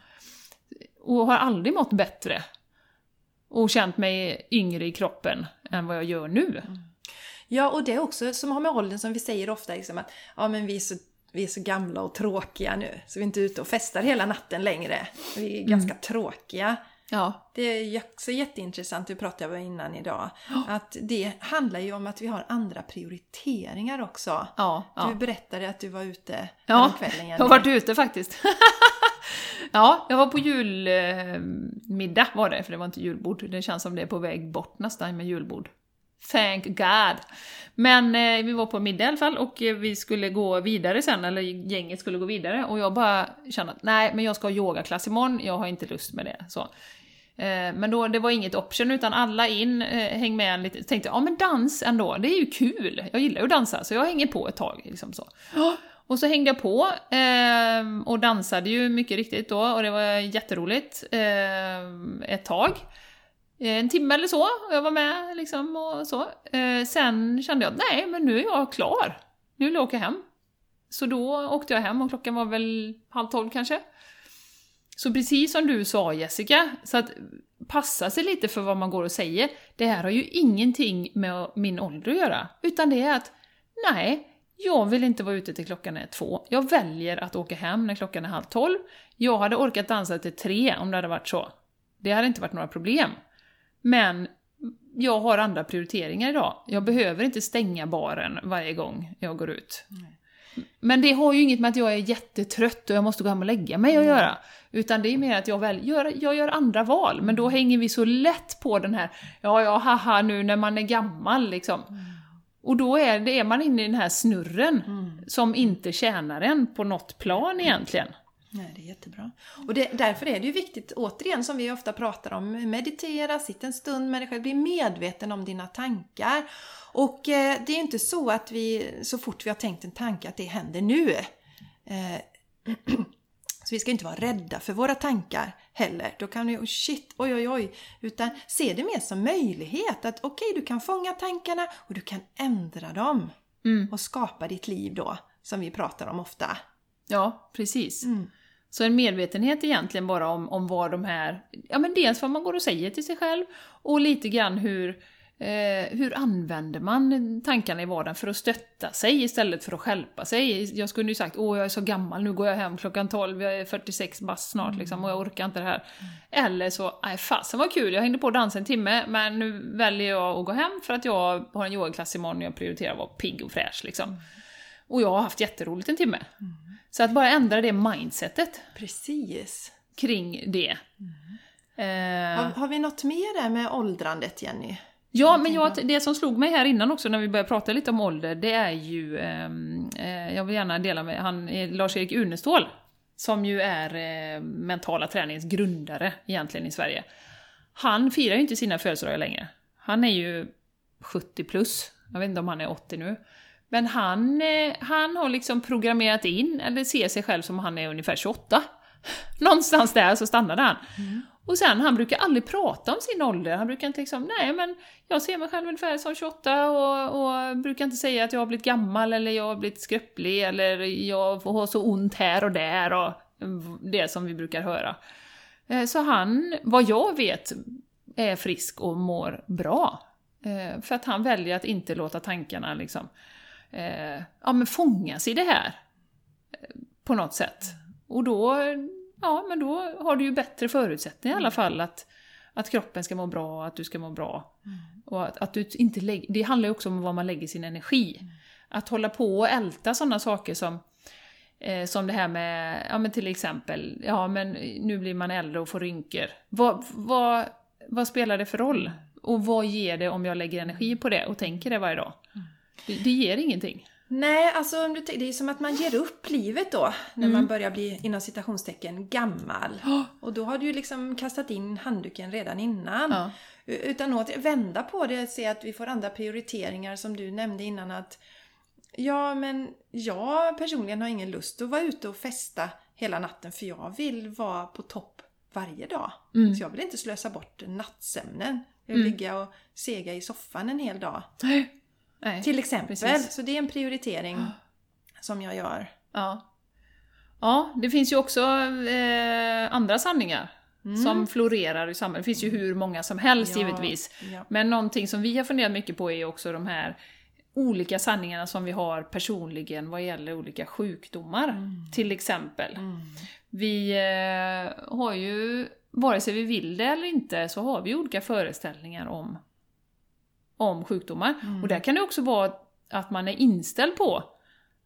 Och har aldrig mått bättre. Och känt mig yngre i kroppen än vad jag gör nu. Ja, och det är också som har med åldern som vi säger ofta liksom att ja, men vi är så vi är så gamla och tråkiga nu, så vi är inte ute och festar hela natten längre. Vi är ganska tråkiga. Ja. Det är också jätteintressant, det pratade jag om innan idag. Att det handlar ju om att vi har andra prioriteringar också. Ja, ja. Du berättade att du var ute ja, kvällen. Ja, jag har varit ute faktiskt. ja, jag var på julmiddag var det, för det var inte julbord. Det känns som det är på väg bort nästan med julbord. Thank God! Men eh, vi var på middag i alla fall och eh, vi skulle gå vidare sen, eller gänget skulle gå vidare och jag bara kände att nej, men jag ska ha yogaklass imorgon, jag har inte lust med det. Så. Eh, men då, det var inget option utan alla in, eh, häng med en lite, tänkte ja men dans ändå, det är ju kul, jag gillar ju att dansa så jag hänger på ett tag. Liksom så. Och så hängde jag på eh, och dansade ju mycket riktigt då och det var jätteroligt eh, ett tag. Eh, en timme eller så, och jag var med liksom och så. Eh, sen kände jag, nej men nu är jag klar. Nu vill jag åka hem. Så då åkte jag hem och klockan var väl halv tolv kanske. Så precis som du sa Jessica, så att passa sig lite för vad man går och säger. Det här har ju ingenting med min ålder att göra, utan det är att nej, jag vill inte vara ute till klockan är två. Jag väljer att åka hem när klockan är halv tolv. Jag hade orkat dansa till tre om det hade varit så. Det hade inte varit några problem. Men jag har andra prioriteringar idag. Jag behöver inte stänga baren varje gång jag går ut. Nej. Men det har ju inget med att jag är jättetrött och jag måste gå hem och lägga mig att göra. Utan det är mer att jag, väl, gör, jag gör andra val, men då hänger vi så lätt på den här, ja ja haha nu när man är gammal liksom. Mm. Och då är, det, är man inne i den här snurren mm. som inte tjänar en på något plan egentligen. Nej, det är jättebra. Och det, därför är det ju viktigt, återigen som vi ofta pratar om, meditera, sitta en stund med dig själv, bli medveten om dina tankar. Och eh, det är inte så att vi, så fort vi har tänkt en tanke, att det händer nu. Eh, så vi ska inte vara rädda för våra tankar heller. Då kan vi, oh shit, oj oj oj. Utan se det mer som möjlighet. Att okej, okay, du kan fånga tankarna och du kan ändra dem. Mm. Och skapa ditt liv då, som vi pratar om ofta. Ja, precis. Mm. Så en medvetenhet egentligen bara om, om vad de här, ja men dels vad man går och säger till sig själv och lite grann hur, eh, hur använder man tankarna i vardagen för att stötta sig istället för att skälpa sig. Jag skulle ju sagt åh jag är så gammal, nu går jag hem klockan 12, jag är 46 bast snart liksom och jag orkar inte det här. Mm. Eller så, nej fasen vad kul, jag hängde på dansa en timme men nu väljer jag att gå hem för att jag har en yogaklass imorgon och jag prioriterar att vara pigg och fräsch liksom. Mm. Och jag har haft jätteroligt en timme. Mm. Så att bara ändra det mindsetet. Precis. Kring det. Mm. Eh. Har, har, vi något mer där med åldrandet, Jenny? Ja, men jag, det som slog mig här innan också när vi började prata lite om ålder, det är ju... Ehm, eh, jag vill gärna dela med han, Lars-Erik Unestål, som ju är eh, mentala träningens grundare egentligen i Sverige. Han firar ju inte sina födelsedagar längre. Han är ju 70 plus, jag vet inte om han är 80 nu. Men han, eh, han har liksom programmerat in, eller ser sig själv som han är ungefär 28. Någonstans där så stannade han. Mm. Och sen, han brukar aldrig prata om sin ålder. Han brukar inte liksom, nej men jag ser mig själv ungefär som 28 och, och brukar inte säga att jag har blivit gammal eller jag har blivit skröplig eller jag har så ont här och där och det som vi brukar höra. Eh, så han, vad jag vet, är frisk och mår bra. Eh, för att han väljer att inte låta tankarna liksom eh, ja, men fångas i det här eh, på något sätt. Och då, ja, men då har du ju bättre förutsättningar i alla fall att, att kroppen ska må bra och att du ska må bra. Mm. Och att, att du inte lägger, det handlar ju också om var man lägger sin energi. Mm. Att hålla på och älta sådana saker som eh, som det här med, ja men till exempel, ja men nu blir man äldre och får rynkor. Vad, vad, vad spelar det för roll? Och vad ger det om jag lägger energi på det och tänker det varje dag? Det, det ger ingenting. Nej, alltså det är som att man ger upp livet då när mm. man börjar bli inom citationstecken gammal. Oh. Och då har du ju liksom kastat in handduken redan innan. Ja. Utan att vända på det och se att vi får andra prioriteringar som du nämnde innan att Ja, men jag personligen har ingen lust att vara ute och festa hela natten för jag vill vara på topp varje dag. Mm. Så jag vill inte slösa bort nattsömnen. Jag vill mm. ligga och sega i soffan en hel dag. Nej, Till exempel. Precis. Så det är en prioritering som jag gör. Ja. Ja, det finns ju också eh, andra sanningar mm. som florerar i samhället. Det finns ju hur många som helst ja, givetvis. Ja. Men någonting som vi har funderat mycket på är också de här olika sanningarna som vi har personligen vad gäller olika sjukdomar. Mm. Till exempel. Mm. Vi eh, har ju vare sig vi vill det eller inte, så har vi olika föreställningar om, om sjukdomar. Och där kan det också vara att man är inställd på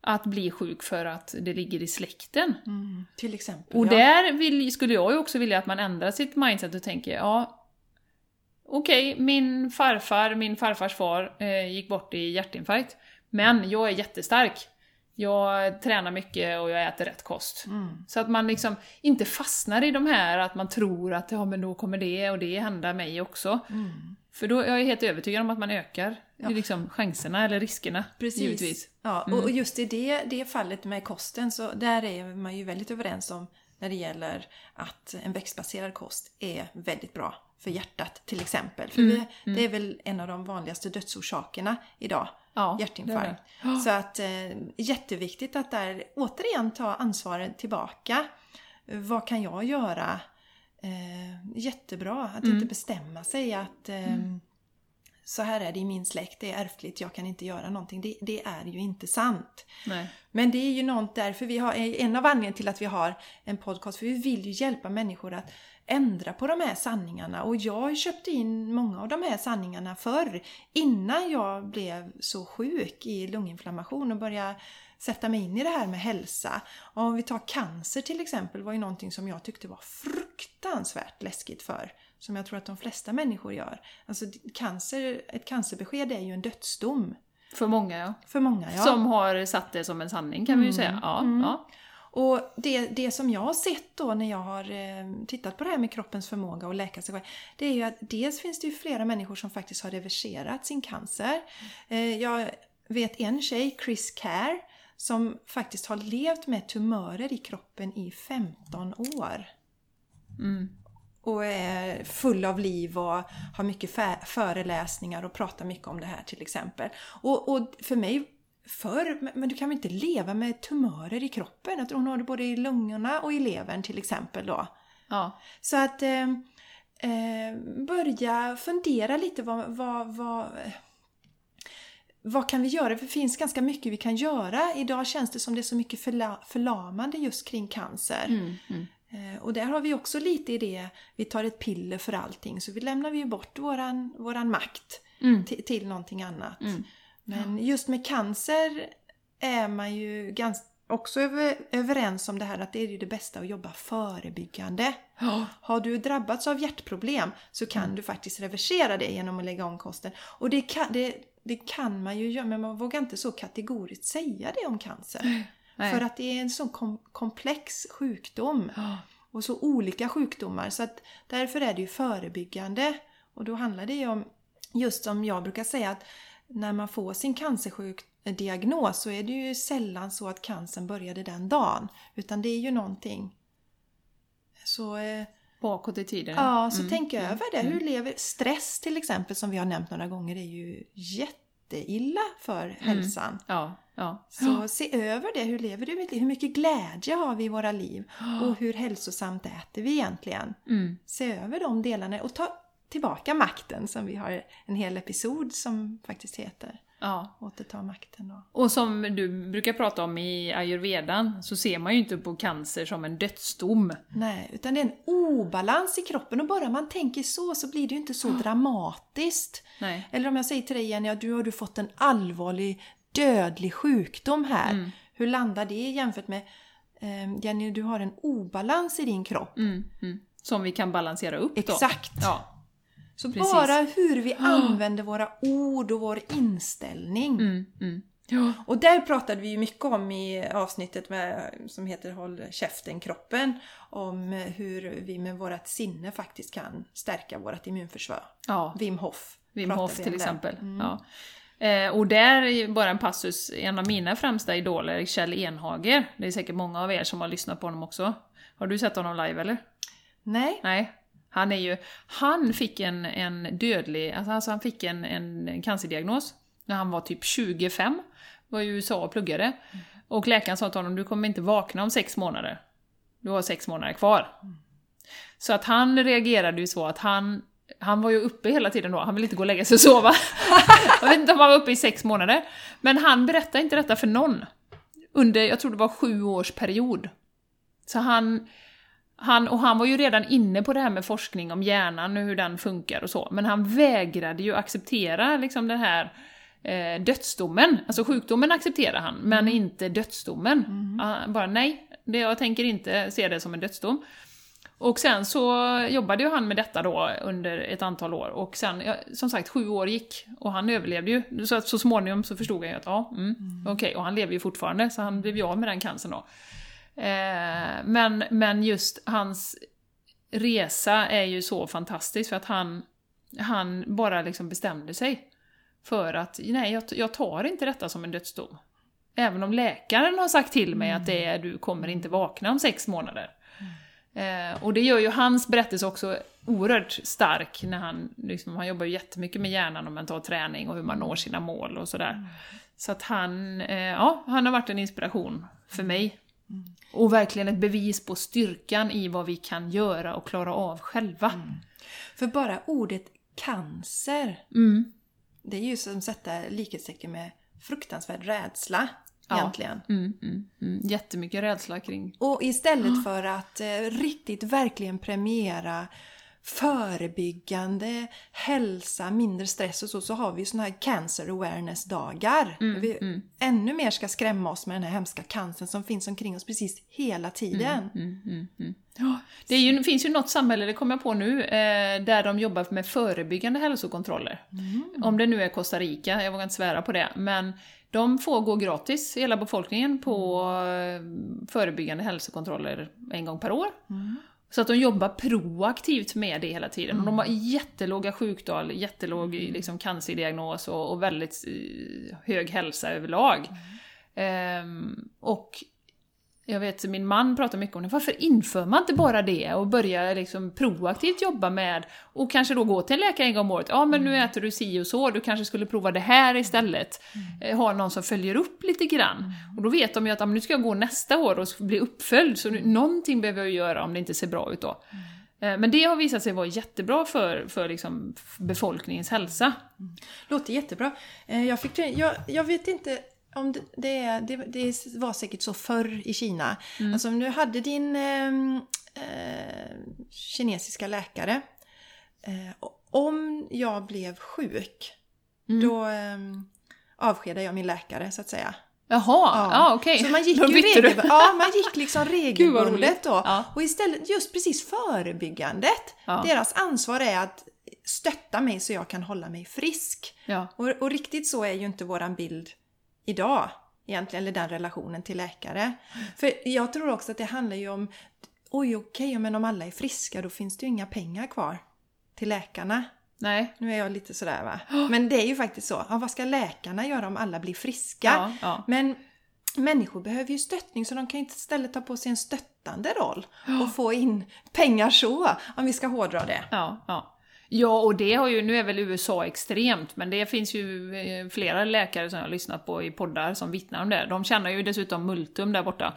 att bli sjuk för att det ligger i släkten. Mm. Till exempel. Och ja. där vill, skulle jag ju också vilja att man ändrar sitt mindset och tänker, ja, okej, min farfar, min farfars far eh, gick bort i hjärtinfarkt, men jag är jättestark. Jag tränar mycket och jag äter rätt kost. Mm. Så att man liksom inte fastnar i de här att man tror att ja, men då kommer det och det hända mig också. Mm. För då är jag helt övertygad om att man ökar Ja. liksom chanserna eller riskerna. Precis. Givetvis. Ja, Mm. och- just i det, det fallet med kosten så där är man ju väldigt överens om när det gäller att en växtbaserad kost är väldigt bra för hjärtat till exempel. För Mm, vi, det är väl en av de vanligaste dödsorsakerna idag. Ja, det är hjärtinfarkt. det. Så att eh, jätteviktigt att där återigen ta ansvaret tillbaka. Vad kan jag göra? Eh, jättebra att Mm. inte bestämma sig att eh, så här är det i min släkt, det är ärftligt, jag kan inte göra någonting. Det, det är ju inte sant. Nej. Men det är ju något därför vi har, en av anledningarna till att vi har en podcast, för vi vill ju hjälpa människor att ändra på de här sanningarna. Och jag köpte in många av de här sanningarna förr, innan jag blev så sjuk i lunginflammation och började sätta mig in i det här med hälsa. Och om vi tar cancer till exempel, var ju någonting som jag tyckte var fruktansvärt läskigt för. Som jag tror att de flesta människor gör. Alltså cancer, ett cancerbesked är ju en dödsdom. För många ja. För många ja. Som har satt det som en sanning kan vi ju säga. Ja, ja. Och det, det som jag har sett då när jag har eh, tittat på det här med kroppens förmåga att läka sig själv, det är ju att dels finns det ju flera människor som faktiskt har reverserat sin cancer. Eh, jag vet en tjej, Chris Care, som faktiskt har levt med tumörer i kroppen i 15 år. Mm. Och är full av liv och har mycket föreläsningar och pratar mycket om det här till exempel. Och, och för mig förr, men- men du kan väl inte leva med tumörer i kroppen? Att hon har det både i lungorna och i levern till exempel då. ja. Så att eh, eh, börja fundera lite vad, vad, vad, vad kan vi göra? För det finns ganska mycket vi kan göra. Idag känns det som det är så mycket förla, förlamande just kring cancer. Mm, mm. Eh, Och där har vi också lite i det, vi tar ett piller för allting så vi lämnar vi ju bort våran, våran makt Mm. till, till någonting annat. Mm. Men just med cancer är man ju ganska, också över, överens om det här att det är ju det bästa att jobba förebyggande. Ja. Har du drabbats av hjärtproblem så kan Mm. du faktiskt reversera det genom att lägga om kosten. Och det kan, det, det kan man ju göra men man vågar inte så kategoriskt säga det om cancer. Nej. För att det är en så kom, komplex sjukdom och så olika sjukdomar. Så att därför är det ju förebyggande. Och då handlar det ju om, just som jag brukar säga, att när man får sin cancersjukdiagnos så är det ju sällan så att cancern började den dagen. Utan det är ju någonting. Så, eh, Bakåt i tiden. ja, så Mm. tänk över det. Hur lever stress till exempel som vi har nämnt några gånger är ju jätteilla för hälsan. Ja, ja. Så se över det. Hur lever du mitt liv? Hur mycket glädje har vi i våra liv? Och hur hälsosamt äter vi egentligen? Mm. Se över de delarna och ta tillbaka makten som vi har en hel episod som faktiskt heter ja. Återta makten. Och... Och som du brukar prata om i ayurvedan så ser man ju inte på cancer som en dödsdom. Nej, utan det är en obalans i kroppen och bara man tänker så så blir det ju inte så dramatiskt. Nej. Eller om jag säger till dig Jenny, ja, du har du fått en allvarlig dödlig sjukdom här. Mm. Hur landar det jämfört med eh, Jenny, du har en obalans i din kropp. Mm. Mm. Som vi kan balansera upp då. Exakt! Ja. Så precis. bara hur vi använder våra ord och vår inställning. Mm. Mm. Ja. Och där pratade vi ju mycket om i avsnittet med, som heter Håll käften kroppen. Om hur vi med vårt sinne faktiskt kan stärka vårt immunförsvar. ja. Wim Hof. Wim Hof till exempel. Mm. Ja. Eh, och där bara en passus, en av mina främsta idoler, Kjell Enhager. Det är säkert många av er som har lyssnat på honom också. Har du sett honom live eller? Nej, Nej. Han är ju, han fick en, en dödlig, alltså alltså han fick en, en cancerdiagnos när han var typ 25, var i USA och pluggade. Och läkaren sa till honom, du kommer inte vakna om sex månader. Du har sex månader kvar. Så att han reagerade ju så att han, han var ju uppe hela tiden då, han ville inte gå och lägga sig och sova. Jag vet inte om han var uppe i sex månader. Men han berättade inte detta för någon. Under, jag tror det var sju års period. Så han, Han, och han var ju redan inne på det här med forskning om hjärnan och hur den funkar och så, men han vägrade ju acceptera liksom den här eh, dödsdomen. Alltså sjukdomen accepterar han, men Mm. inte dödsdomen. Han bara nej, det, jag tänker inte se det som en dödsdom. Och sen så jobbade ju han med detta då under ett antal år och sen, ja, som sagt, sju år gick och han överlevde ju. Så att så småningom så förstod han ju att ja, mm, okej, och han lever ju fortfarande så han blev ju av med den cancern då. Eh, men, men just hans resa är ju så fantastisk för att han, han bara liksom bestämde sig för att nej, jag, jag tar inte detta som en dödsdom. Även om läkaren har sagt till mig att det är, du kommer inte vakna om sex månader. Eh, och det gör ju hans berättelse också oerhört stark när han, liksom, han jobbar ju jättemycket med hjärnan och mental träning och hur man når sina mål och sådär. Så att han, eh, ja, han har varit en inspiration för mig. Och verkligen ett bevis på styrkan i vad vi kan göra och klara av själva. För bara ordet cancer, Mm. det är ju som att sätta likhetstecken med fruktansvärd rädsla. Ja. Egentligen. Mm, mm, mm. Jättemycket rädsla kring... Och istället för att eh, riktigt verkligen premiera förebyggande hälsa, mindre stress och så, så har vi ju såna här cancer awareness-dagar. Mm, vi ännu mer ska skrämma oss med den här hemska cancern som finns omkring oss precis hela tiden. Mm, mm, mm. Ja, det ju, finns ju något samhälle, det kommer jag på nu, eh, där de jobbar med förebyggande hälsokontroller. Om det nu är Costa Rica, jag vågar inte svära på det, men de får gå gratis, hela befolkningen, på eh, förebyggande hälsokontroller en gång per år. Så att de jobbar proaktivt med det hela tiden. Och de har jättelåga sjuktal, jättelåg liksom, cancerdiagnos och, och väldigt eh, hög hälsa överlag. Ehm, och jag vet, min man pratar mycket om det. Varför inför man inte bara det och börjar liksom proaktivt jobba med och kanske då gå till en läkare en gång om året. Ja, men nu äter du si och så, du kanske skulle prova det här istället. Eh, Ha någon som följer upp lite grann. Och då vet de ju att nu ska jag gå nästa år och bli uppföljd, så nu, någonting behöver jag göra om det inte ser bra ut då. Eh, Men det har visat sig vara jättebra för, för liksom befolkningens hälsa. Låter jättebra. Eh, Jag, fick, jag, jag vet inte om det, det, det, det var säkert så förr i Kina. Alltså om du hade din ehm, eh, kinesiska läkare. Eh, om jag blev sjuk, då eh, avskedade jag min läkare så att säga. Jaha, ja, okej. Så man gick ju ja, man gick liksom regelbundet då. Ja. Och istället just precis förebyggandet. Ja. Deras ansvar är att stötta mig så jag kan hålla mig frisk. Ja. Och, och riktigt så är ju inte våran bild idag egentligen, eller den relationen till läkare. För jag tror också att det handlar ju om, oj okej, men om alla är friska då finns det ju inga pengar kvar till läkarna. Nej. Nu är jag lite sådär va. Men det är ju faktiskt så. Ja, vad ska läkarna göra om alla blir friska? Ja, ja. Men människor behöver ju stöttning så de kan ju inte istället ta på sig en stöttande roll och få in pengar så, om vi ska hårdra det. Ja, ja. Ja, och det har ju, nu är väl USA extremt, men det finns ju eh, flera läkare som jag har lyssnat på i poddar som vittnar om det. De tjänar ju dessutom multum där borta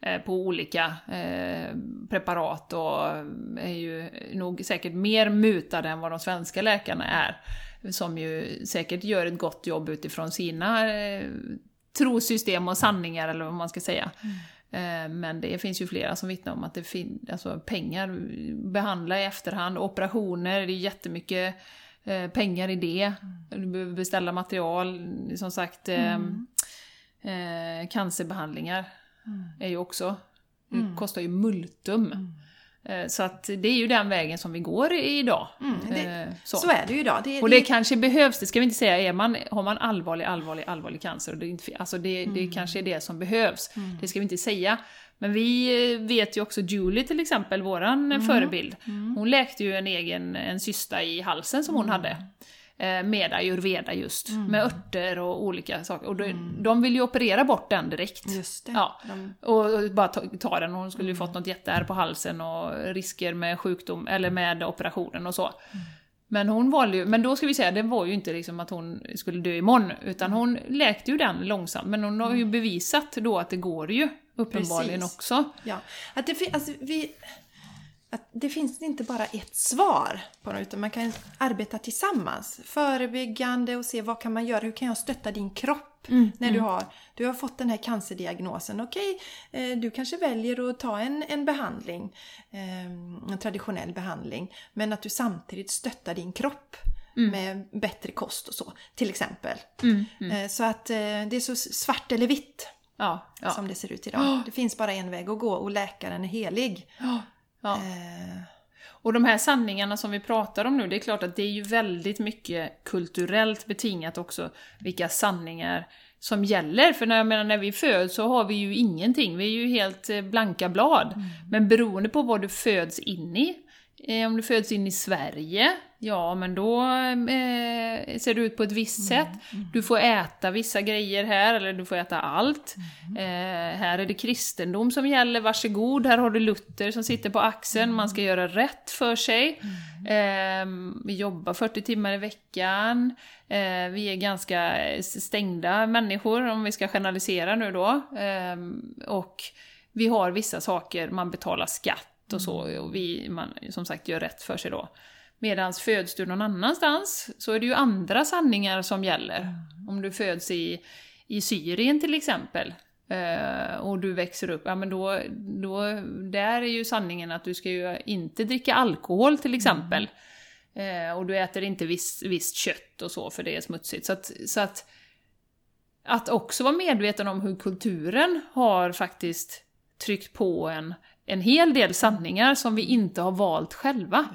eh, på olika eh, preparat och eh, är ju nog säkert mer mutade än vad de svenska läkarna är. Som ju säkert gör ett gott jobb utifrån sina eh, trosystem och sanningar eller vad man ska säga. Mm. Men det finns ju flera som vittnar om att det finns alltså pengar, behandla i efterhand, operationer, det är jättemycket eh, pengar i det. Du behöver beställa material, som sagt eh, eh, cancerbehandlingar är ju också, det kostar ju multum. Eh, Så att det är ju den vägen som vi går idag. det- Eh, Så. är det ju idag. Det, och det kanske behövs, det ska vi inte säga, är man, har man allvarlig, allvarlig, allvarlig cancer, och det, inte, alltså det, det kanske är det som behövs, det ska vi inte säga. Men vi eh, vet ju också Julie till exempel, våran förebild, hon läkte ju en egen en cysta i halsen som hon hade. Eh, Med ayurveda just, med örter och olika saker. Och de, de vill ju operera bort den direkt. Just det. Ja. De- Och bara ta, ta den, hon skulle ju fått något jätteärr på halsen och risker med sjukdom, eller med operationen och så. Men hon valde ju, men då ska vi säga, det var ju inte liksom att hon skulle dö imorgon, utan hon läkte ju den långsamt. Men hon har ju bevisat då att det går ju, uppenbarligen Precis. också. Ja, att det, alltså, vi, att det finns inte bara ett svar på det, utan man kan arbeta tillsammans. Förebyggande och se vad kan man göra, hur kan jag stötta din kropp Mm, när du, har, du har fått den här cancerdiagnosen. Okej, eh, du kanske väljer att ta en, en behandling, eh, en traditionell behandling, men att du samtidigt stöttar din kropp med bättre kost och så, till exempel. Mm, mm. Eh, Så att det är så svart eller vitt Ja, ja. som det ser ut idag. Det finns bara en väg att gå och läkaren är helig. Ja. Eh, Och de här sanningarna som vi pratar om nu, det är klart att det är ju väldigt mycket kulturellt betingat också, vilka sanningar som gäller. För när, jag menar, när vi föds så har vi ju ingenting, vi är ju helt eh, blanka blad. Men beroende på vad du föds in i, eh, om du föds in i Sverige, ja men då eh, ser det ut på ett visst sätt. Du får äta vissa grejer här, eller du får äta allt. Eh, här är det kristendom som gäller, varsågod, här har du Luther som sitter på axeln, man ska göra rätt för sig. Eh, vi jobbar 40 timmar i veckan, eh, vi är ganska stängda människor om vi ska generalisera nu då. Eh, och vi har vissa saker, man betalar skatt och så, och vi, man som sagt gör rätt för sig då. Medan föds du någon annanstans så är det ju andra sanningar som gäller. Om du föds i, i Syrien till exempel, eh, och du växer upp, ja men då, då, där är ju sanningen att du ska ju inte dricka alkohol till exempel. Eh, och du äter inte visst, visst kött och så, för det är smutsigt. Så att, så att, att också vara medveten om hur kulturen har faktiskt tryckt på en, en hel del sanningar som vi inte har valt själva.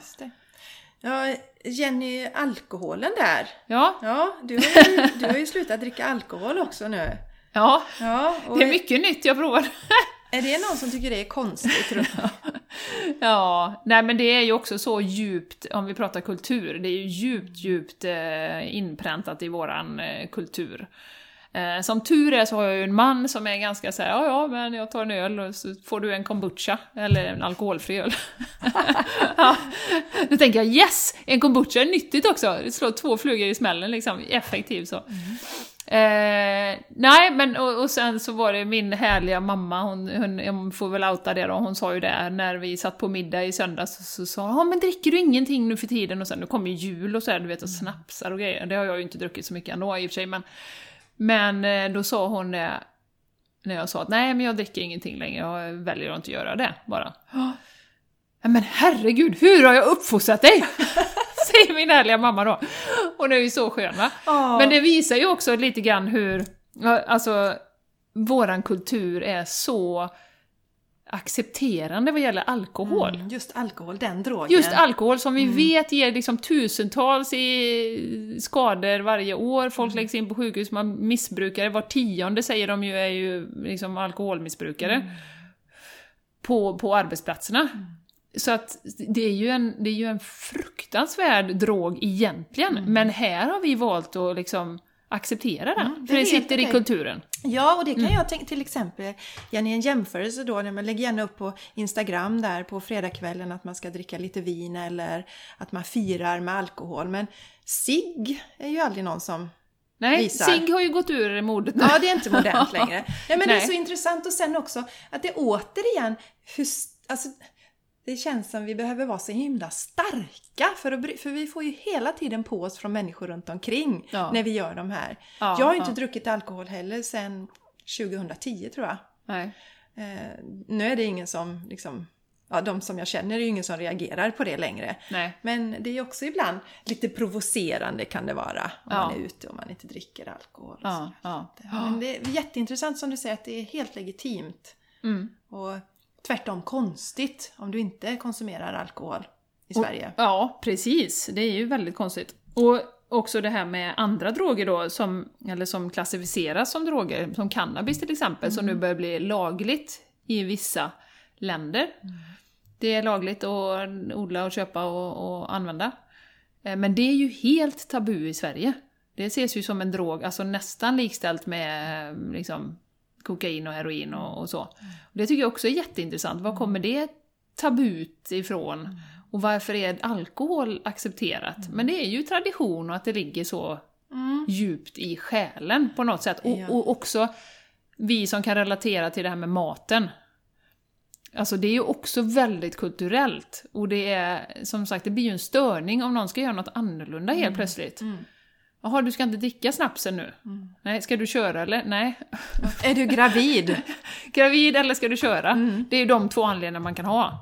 Ja, Jenny, alkoholen där. Ja, Ja, du har ju, du har ju slutat dricka alkohol också nu. ja Ja, det är mycket nytt jag provar. är det någon som tycker det är konstigt? Tror jag? Ja, nej men det är ju också så djupt, om vi pratar kultur, det är ju djupt, djupt eh, inpräntat i våran eh, kultur. Eh, som tur är så har jag ju en man som är ganska såhär, ja ja men jag tar en öl och så får du en kombucha, eller en alkoholfri öl. ja. Då tänker jag yes! En kombucha är nyttigt också, det slår två flugor i smällen liksom, effektivt så. Eh, nej, men och, och sen så var det min härliga mamma, hon, hon, jag får väl outa det då, hon sa ju det när vi satt på middag i söndags, så, så sa hon ja men dricker du ingenting nu för tiden? Och sen nu kommer ju jul och så här, du vet, och snapsar och grejer. Det har jag ju inte druckit så mycket ändå i och för sig, men, men eh, då sa hon det, när jag sa att nej men jag dricker ingenting längre, jag väljer att inte göra det bara. Men herregud, hur har jag uppfostrat dig? Säger min härliga mamma då. Hon är ju så skön va? Ja. Men det visar ju också lite grann hur, alltså, våran kultur är så accepterande vad gäller alkohol. Mm, just alkohol, den drogen. Just alkohol som vi vet ger liksom tusentals i skador varje år, folk läggs in på sjukhus, man missbrukare, var tionde säger de ju är ju liksom alkoholmissbrukare. På, på arbetsplatserna. Så att det är, ju en, det är ju en fruktansvärd drog egentligen, men här har vi valt att liksom acceptera den. Mm, det för det sitter i okej. kulturen. Ja, och det kan Mm. jag tänka till exempel, Jenny, en jämförelse då, när man lägger gärna upp på Instagram där på fredagskvällen att man ska dricka lite vin eller att man firar med alkohol. Men sig är ju aldrig någon som... Nej, Visar. cigg har ju gått ur modet nu. Ja, det är inte modernt längre. Nej, men det Nej. är så intressant och sen också att det återigen, hur, alltså, det känns som vi behöver vara så himla starka för, att, för vi får ju hela tiden på oss från människor runt omkring Ja. när vi gör de här. Ja, jag har inte ja. druckit alkohol heller sedan 2010 tror jag. Nej. Eh, nu är det ingen som liksom, ja de som jag känner är ju ingen som reagerar på det längre. Nej. Men det är också ibland lite provocerande kan det vara om Ja. man är ute och man inte dricker alkohol. Ja, ja. Men det är jätteintressant som du säger att det är helt legitimt. Mm. Och tvärtom konstigt om du inte konsumerar alkohol i Sverige. Ja, precis. Det är ju väldigt konstigt. Och också det här med andra droger då, som, eller som klassificeras som droger, som cannabis till exempel, som nu börjar bli lagligt i vissa länder. Det är lagligt att odla och köpa och, och använda. Eh, Men det är ju helt tabu i Sverige. Det ses ju som en drog, alltså nästan likställt med eh, liksom, kokain och heroin och, och så. Det tycker jag också är jätteintressant. Var kommer det tabut ifrån? Och varför är alkohol accepterat? Men det är ju tradition och att det ligger så djupt i själen på något sätt. Och, och också vi som kan relatera till det här med maten. Alltså det är ju också väldigt kulturellt. Och det är, som sagt, det blir ju en störning om någon ska göra något annorlunda helt plötsligt. Mm. Jaha, du ska inte dricka snapsen nu? Nej, ska du köra eller? Nej. Är du gravid? Gravid eller ska du köra? Mm. Det är ju de två anledningarna man kan ha.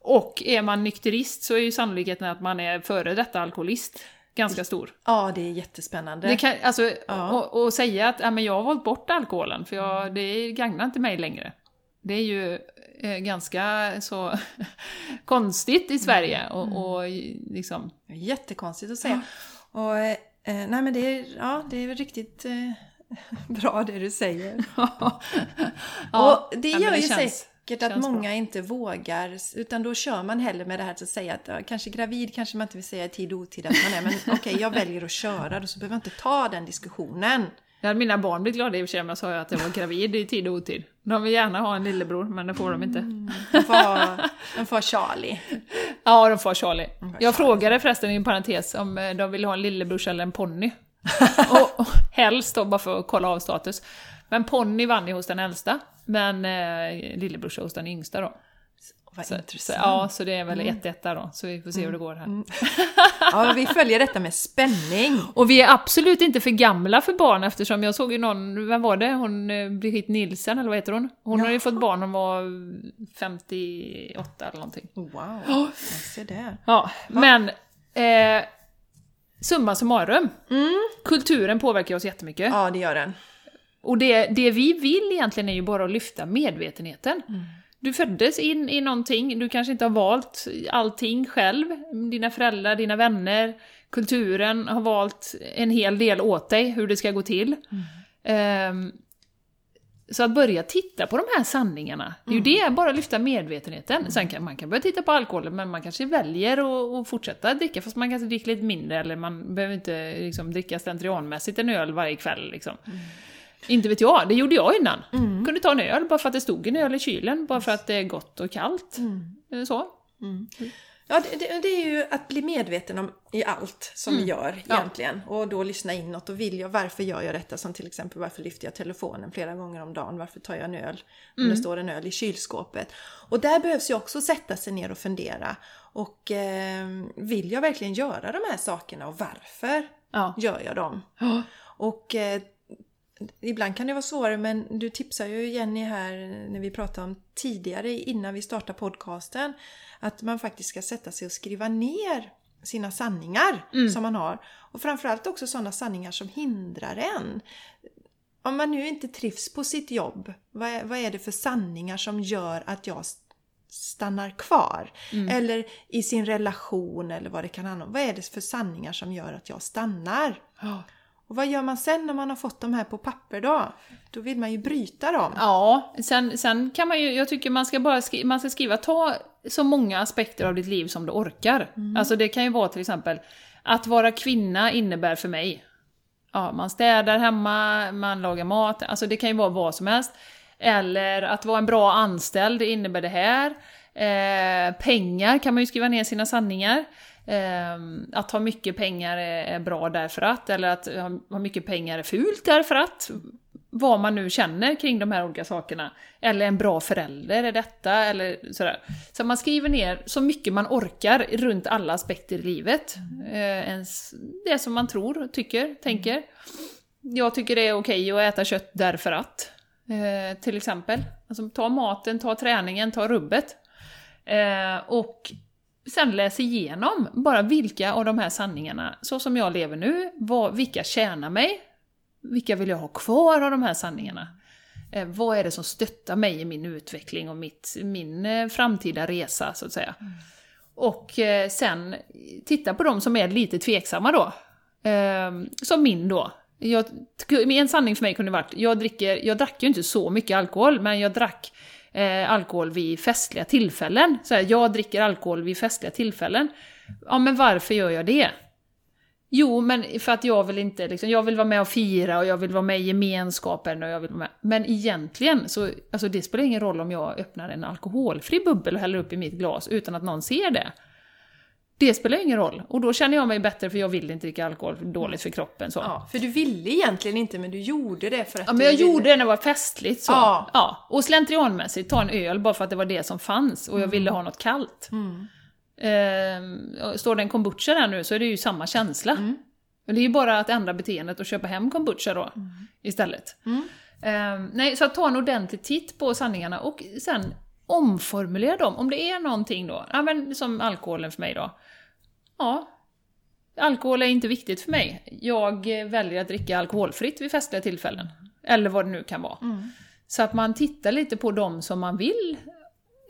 Och är man nykterist så är ju sannolikheten att man är före detta alkoholist ganska stor. Ja, det är jättespännande. Det kan, alltså, Ja. och, och säga att ja, men jag har valt bort alkoholen för jag, det gagnar inte mig längre. Det är ju eh, ganska så konstigt i Sverige och, och liksom... Jättekonstigt att säga. Och, eh, nej men det är, ja, det är riktigt eh, bra det du säger. Ja, och det ja, gör ju känns- säkert att känns bra. många inte vågar, utan då kör man hellre med det här att säga att ja, kanske gravid kanske man inte vill säga i tid och otid att man är, men okej jag väljer att köra, då så behöver jag inte ta den diskussionen. Det hade mina barn blivit glada i och för sig om jag sa att jag var gravid i tid och otid. De vill gärna ha en lillebror, men det får de inte. De får de får ha Charlie. Ja, de får ha Charlie. får Jag Charlie. frågade förresten i en parentes om eh, de vill ha en lillebrors eller en ponny. och, och helst då bara för att kolla av status. Men ponny vann ju hos den äldsta, men eh, lillebrorsa hos den yngsta då. Vad Så, så, intressant. ja, så det är väl 1-1 där då, så vi får se hur det går här. Ja, vi följer detta med spänning. Och vi är absolut inte för gamla för barn eftersom jag såg ju någon, vem var det? Hon, eh, Brigitte Nielsen eller vad heter hon? Hon hade ju fått barn hon var 58 eller någonting. Wow, jag ser det. Ja, men eh, summa summarum. Mm. Kulturen påverkar oss jättemycket. Ja, det gör den. Och det, det vi vill egentligen är ju bara att lyfta medvetenheten. Du föddes in i någonting, du kanske inte har valt allting själv. Dina föräldrar, dina vänner, kulturen har valt en hel del åt dig, hur det ska gå till. Ehm, så att börja titta på de här sanningarna, det är ju det, bara lyfta medvetenheten. Sen kan man kan börja titta på alkoholen, men man kanske väljer att, fortsätta dricka, fast man kanske dricker lite mindre, eller man behöver inte liksom, dricka slentrianmässigt en öl varje kväll. Liksom. Inte vet jag, det gjorde jag innan. Kunde ta en öl bara för att det stod en öl i kylen, bara för att det är gott och kallt. Eh, Så. Ja, det, det, det är ju att bli medveten om i allt som vi gör Ja. egentligen. Och då lyssna inåt och vill jag, varför gör jag detta? Som till exempel varför lyfter jag telefonen flera gånger om dagen? Varför tar jag en öl om det står en öl i kylskåpet? Och där behövs ju också sätta sig ner och fundera. Och eh, vill jag verkligen göra de här sakerna och varför Ja. gör jag dem? Ja. Och eh, ibland kan det vara svårare men du tipsar ju Jenny här när vi pratade om tidigare innan vi startar podcasten att man faktiskt ska sätta sig och skriva ner sina sanningar som man har. Och framförallt också sådana sanningar som hindrar en. Om man nu inte trivs på sitt jobb, vad är, vad är det för sanningar som gör att jag st- stannar kvar? Eller i sin relation eller vad det kan handla om. Vad är det för sanningar som gör att jag stannar? Ja. Och vad gör man sen när man har fått de här på papper då? Då vill man ju bryta dem. Ja, sen, sen kan man ju, jag tycker man ska bara skri, man ska skriva, ta så många aspekter av ditt liv som du orkar. Alltså det kan ju vara till exempel, att vara kvinna innebär för mig, ja, man städar hemma, man lagar mat, alltså det kan ju vara vad som helst. Eller att vara en bra anställd, innebär det här. Eh, pengar kan man ju skriva ner sina sanningar. Ehm, att ha mycket pengar är, bra därför att, eller att ha, mycket pengar är fult därför att. Vad man nu känner kring de här olika sakerna. Eller en bra förälder är detta, eller sådär. Så man skriver ner så mycket man orkar runt alla aspekter i livet. Eh, det som man tror, tycker, tänker. Jag tycker det är okej att äta kött därför att. Eh, till exempel. Alltså, ta maten, ta träningen, ta rubbet. Eh, och sen läs igenom bara vilka av de här sanningarna, så som jag lever nu, vad, vilka tjänar mig? Vilka vill jag ha kvar av de här sanningarna? Eh, vad är det som stöttar mig i min utveckling och mitt, min eh, framtida resa, så att säga? Och eh, sen titta på de som är lite tveksamma då. Eh, som min då. Jag, en sanning för mig kunde varit, jag, dricker, jag drack ju inte så mycket alkohol, men jag drack eh, alkohol vid festliga tillfällen. Så här, jag dricker alkohol vid festliga tillfällen. Ja, men varför gör jag det? Jo, men för att jag vill inte, liksom, jag vill vara med och fira och jag vill vara med i gemenskapen och jag vill vara med. Men egentligen så, alltså det spelar ingen roll om jag öppnar en alkoholfri bubbel och häller upp i mitt glas utan att någon ser det. Det spelar ingen roll. Och då känner jag mig bättre för jag vill inte dricka alkohol, dåligt för kroppen. Så. Ja, för du ville egentligen inte men du gjorde det för att Ja, men jag ville. gjorde det när det var festligt så. Ja. Ja. Och slentrianmässigt ta en öl bara för att det var det som fanns och jag ville ha något kallt. Mm. Ehm, står det en kombucha där nu så är det ju samma känsla. Mm. Men det är ju bara att ändra beteendet och köpa hem kombucha då istället. Mm. Ehm, nej, så att ta en ordentlig titt på sanningarna och sen omformulera dem. Om det är någonting då, ja, men som alkoholen för mig då. Ja, alkohol är inte viktigt för mig. Jag väljer att dricka alkoholfritt vid festliga tillfällen. Eller vad det nu kan vara. Mm. Så att man tittar lite på dem som man vill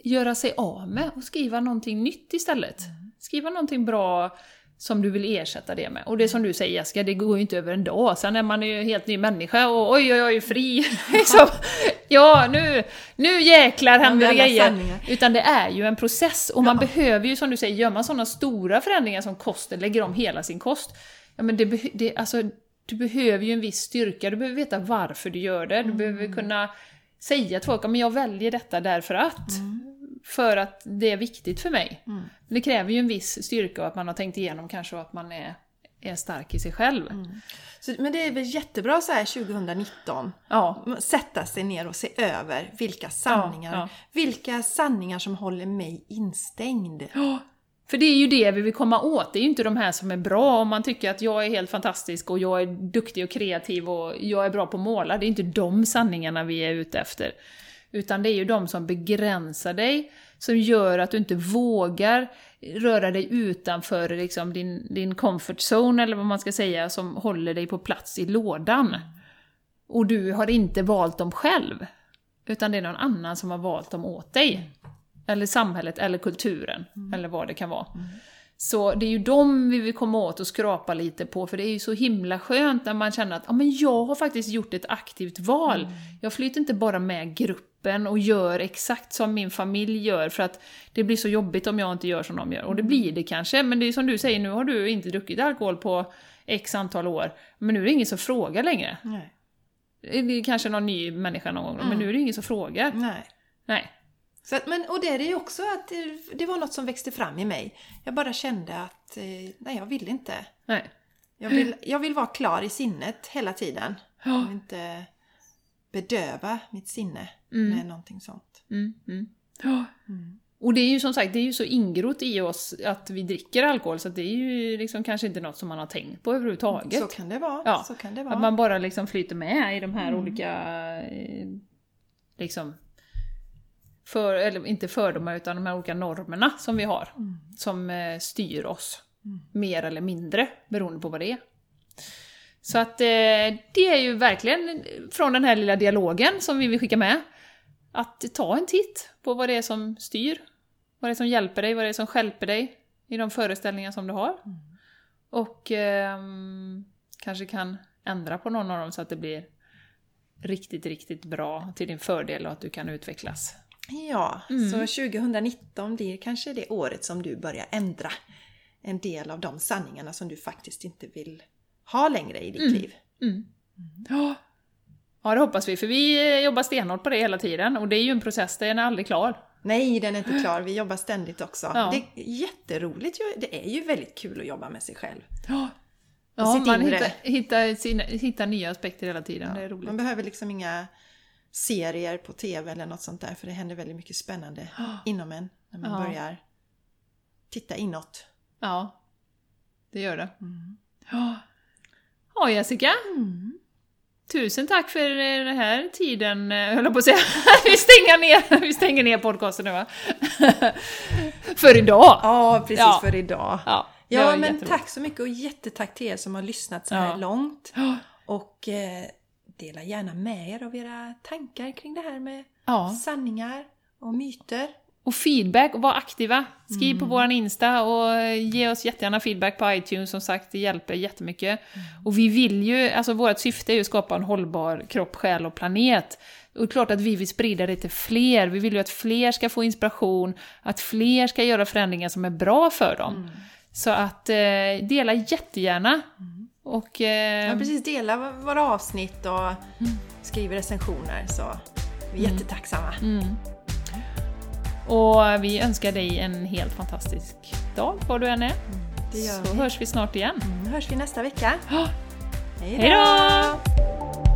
göra sig av med och skriva någonting nytt istället. Skriva någonting bra som du vill ersätta det med. Och det som du säger Jessica, det går ju inte över en dag. Sen är man ju helt ny människa och oj oj oj, fri. liksom. Ja, nu, nu jäklar händer det grejer. Utan det är ju en process och man behöver ju som du säger, gör man sådana stora förändringar som kosten, lägger om hela sin kost. Ja men det, det alltså, du behöver ju en viss styrka, du behöver veta varför du gör det, du behöver kunna säga till folk att jag väljer detta därför att. För att det är viktigt för mig. Mm. Det kräver ju en viss styrka och att man har tänkt igenom kanske och att man är, är stark i sig själv. Så, men det är väl jättebra så här 2019 Ja, sätta sig ner och se över vilka sanningar, ja. vilka sanningar som håller mig instängd. För det är ju det vi vill komma åt, det är ju inte de här som är bra om man tycker att jag är helt fantastisk och jag är duktig och kreativ och jag är bra på att måla. Det är inte de sanningarna vi är ute efter. Utan det är ju de som begränsar dig, som gör att du inte vågar röra dig utanför liksom din, din comfort zone, eller vad man ska säga, som håller dig på plats i lådan. Och du har inte valt dem själv, utan det är någon annan som har valt dem åt dig. Eller samhället, eller kulturen, eller vad det kan vara. Så det är ju dem vi vill komma åt och skrapa lite på, för det är ju så himla skönt när man känner att ja, men jag har faktiskt gjort ett aktivt val. Jag flyter inte bara med gruppen och gör exakt som min familj gör, för att det blir så jobbigt om jag inte gör som de gör. Och det blir det kanske, men det är som du säger, nu har du inte druckit alkohol på x antal år, men nu är det ingen som frågar längre. Nej. Det är kanske någon ny människa någon gång, men nu är det ingen som frågar. Nej. Nej. Så att, men, och det är ju också att det, det var något som växte fram i mig. Jag bara kände att eh, nej, jag vill inte. Nej. Jag vill, jag vill vara klar i sinnet hela tiden. Jag Ja. vill inte bedöva mitt sinne med någonting sånt. Mm, mm. Ja. Och det är ju som sagt, det är ju så ingrott i oss att vi dricker alkohol, så att det är ju liksom kanske inte något som man har tänkt på överhuvudtaget. Så kan det vara. Ja, Så kan det vara. Att man bara liksom flyter med i de här olika, eh, liksom, för, eller inte fördomar, utan de här olika normerna som vi har. Som eh, styr oss. Mer eller mindre, beroende på vad det är. Så att eh, det är ju verkligen från den här lilla dialogen som vi vill skicka med. Att ta en titt på vad det är som styr. Vad det är som hjälper dig, vad det är som stjälper dig i de föreställningar som du har. Och ehm, kanske kan ändra på någon av dem så att det blir riktigt, riktigt bra till din fördel och att du kan utvecklas. Ja, Mm. så 2019 blir kanske det året som du börjar ändra en del av de sanningarna som du faktiskt inte vill ha längre i ditt liv. Mm. Ja. Ja, det hoppas vi, för vi eh, jobbar stenhårt på det hela tiden och det är ju en process, den är aldrig klar. Nej, den är inte klar. Vi jobbar ständigt också. Ja. Det är jätteroligt. Det är ju väldigt kul att jobba med sig själv. Ja, ja man hittar, hittar, sina, hittar nya aspekter hela tiden, det är roligt. Man behöver liksom inga serier på TV eller något sånt där för det händer väldigt mycket spännande inom en när man Ja. börjar titta inåt. Ja, det gör det. Ja. ja, Jessica. Tusen tack för eh, den här tiden, eh, höll jag på att säga. vi, stänger ner, vi stänger ner podcasten nu va? för idag. Ja, precis Ja. för idag. Ja, Ja, men tack så mycket och jättetack till er som har lyssnat så här Ja. långt. Och eh, dela gärna med er av era tankar kring det här med sanningar och myter. Och feedback, och var aktiva. Skriv på våran Insta och ge oss jättegärna feedback på iTunes, som sagt, det hjälper jättemycket. Och vi vill ju, alltså vårt syfte är ju att skapa en hållbar kropp, själ och planet. Och det är klart att vi vill sprida det till fler, vi vill ju att fler ska få inspiration, att fler ska göra förändringar som är bra för dem. Så att eh, dela jättegärna. Och... Eh, Ja, precis. Dela våra avsnitt och skriv recensioner så vi är jättetacksamma. Och vi önskar dig en helt fantastisk dag, var du än är. Så vi. hörs vi snart igen. Mm, hörs vi nästa vecka. Hej Hej då!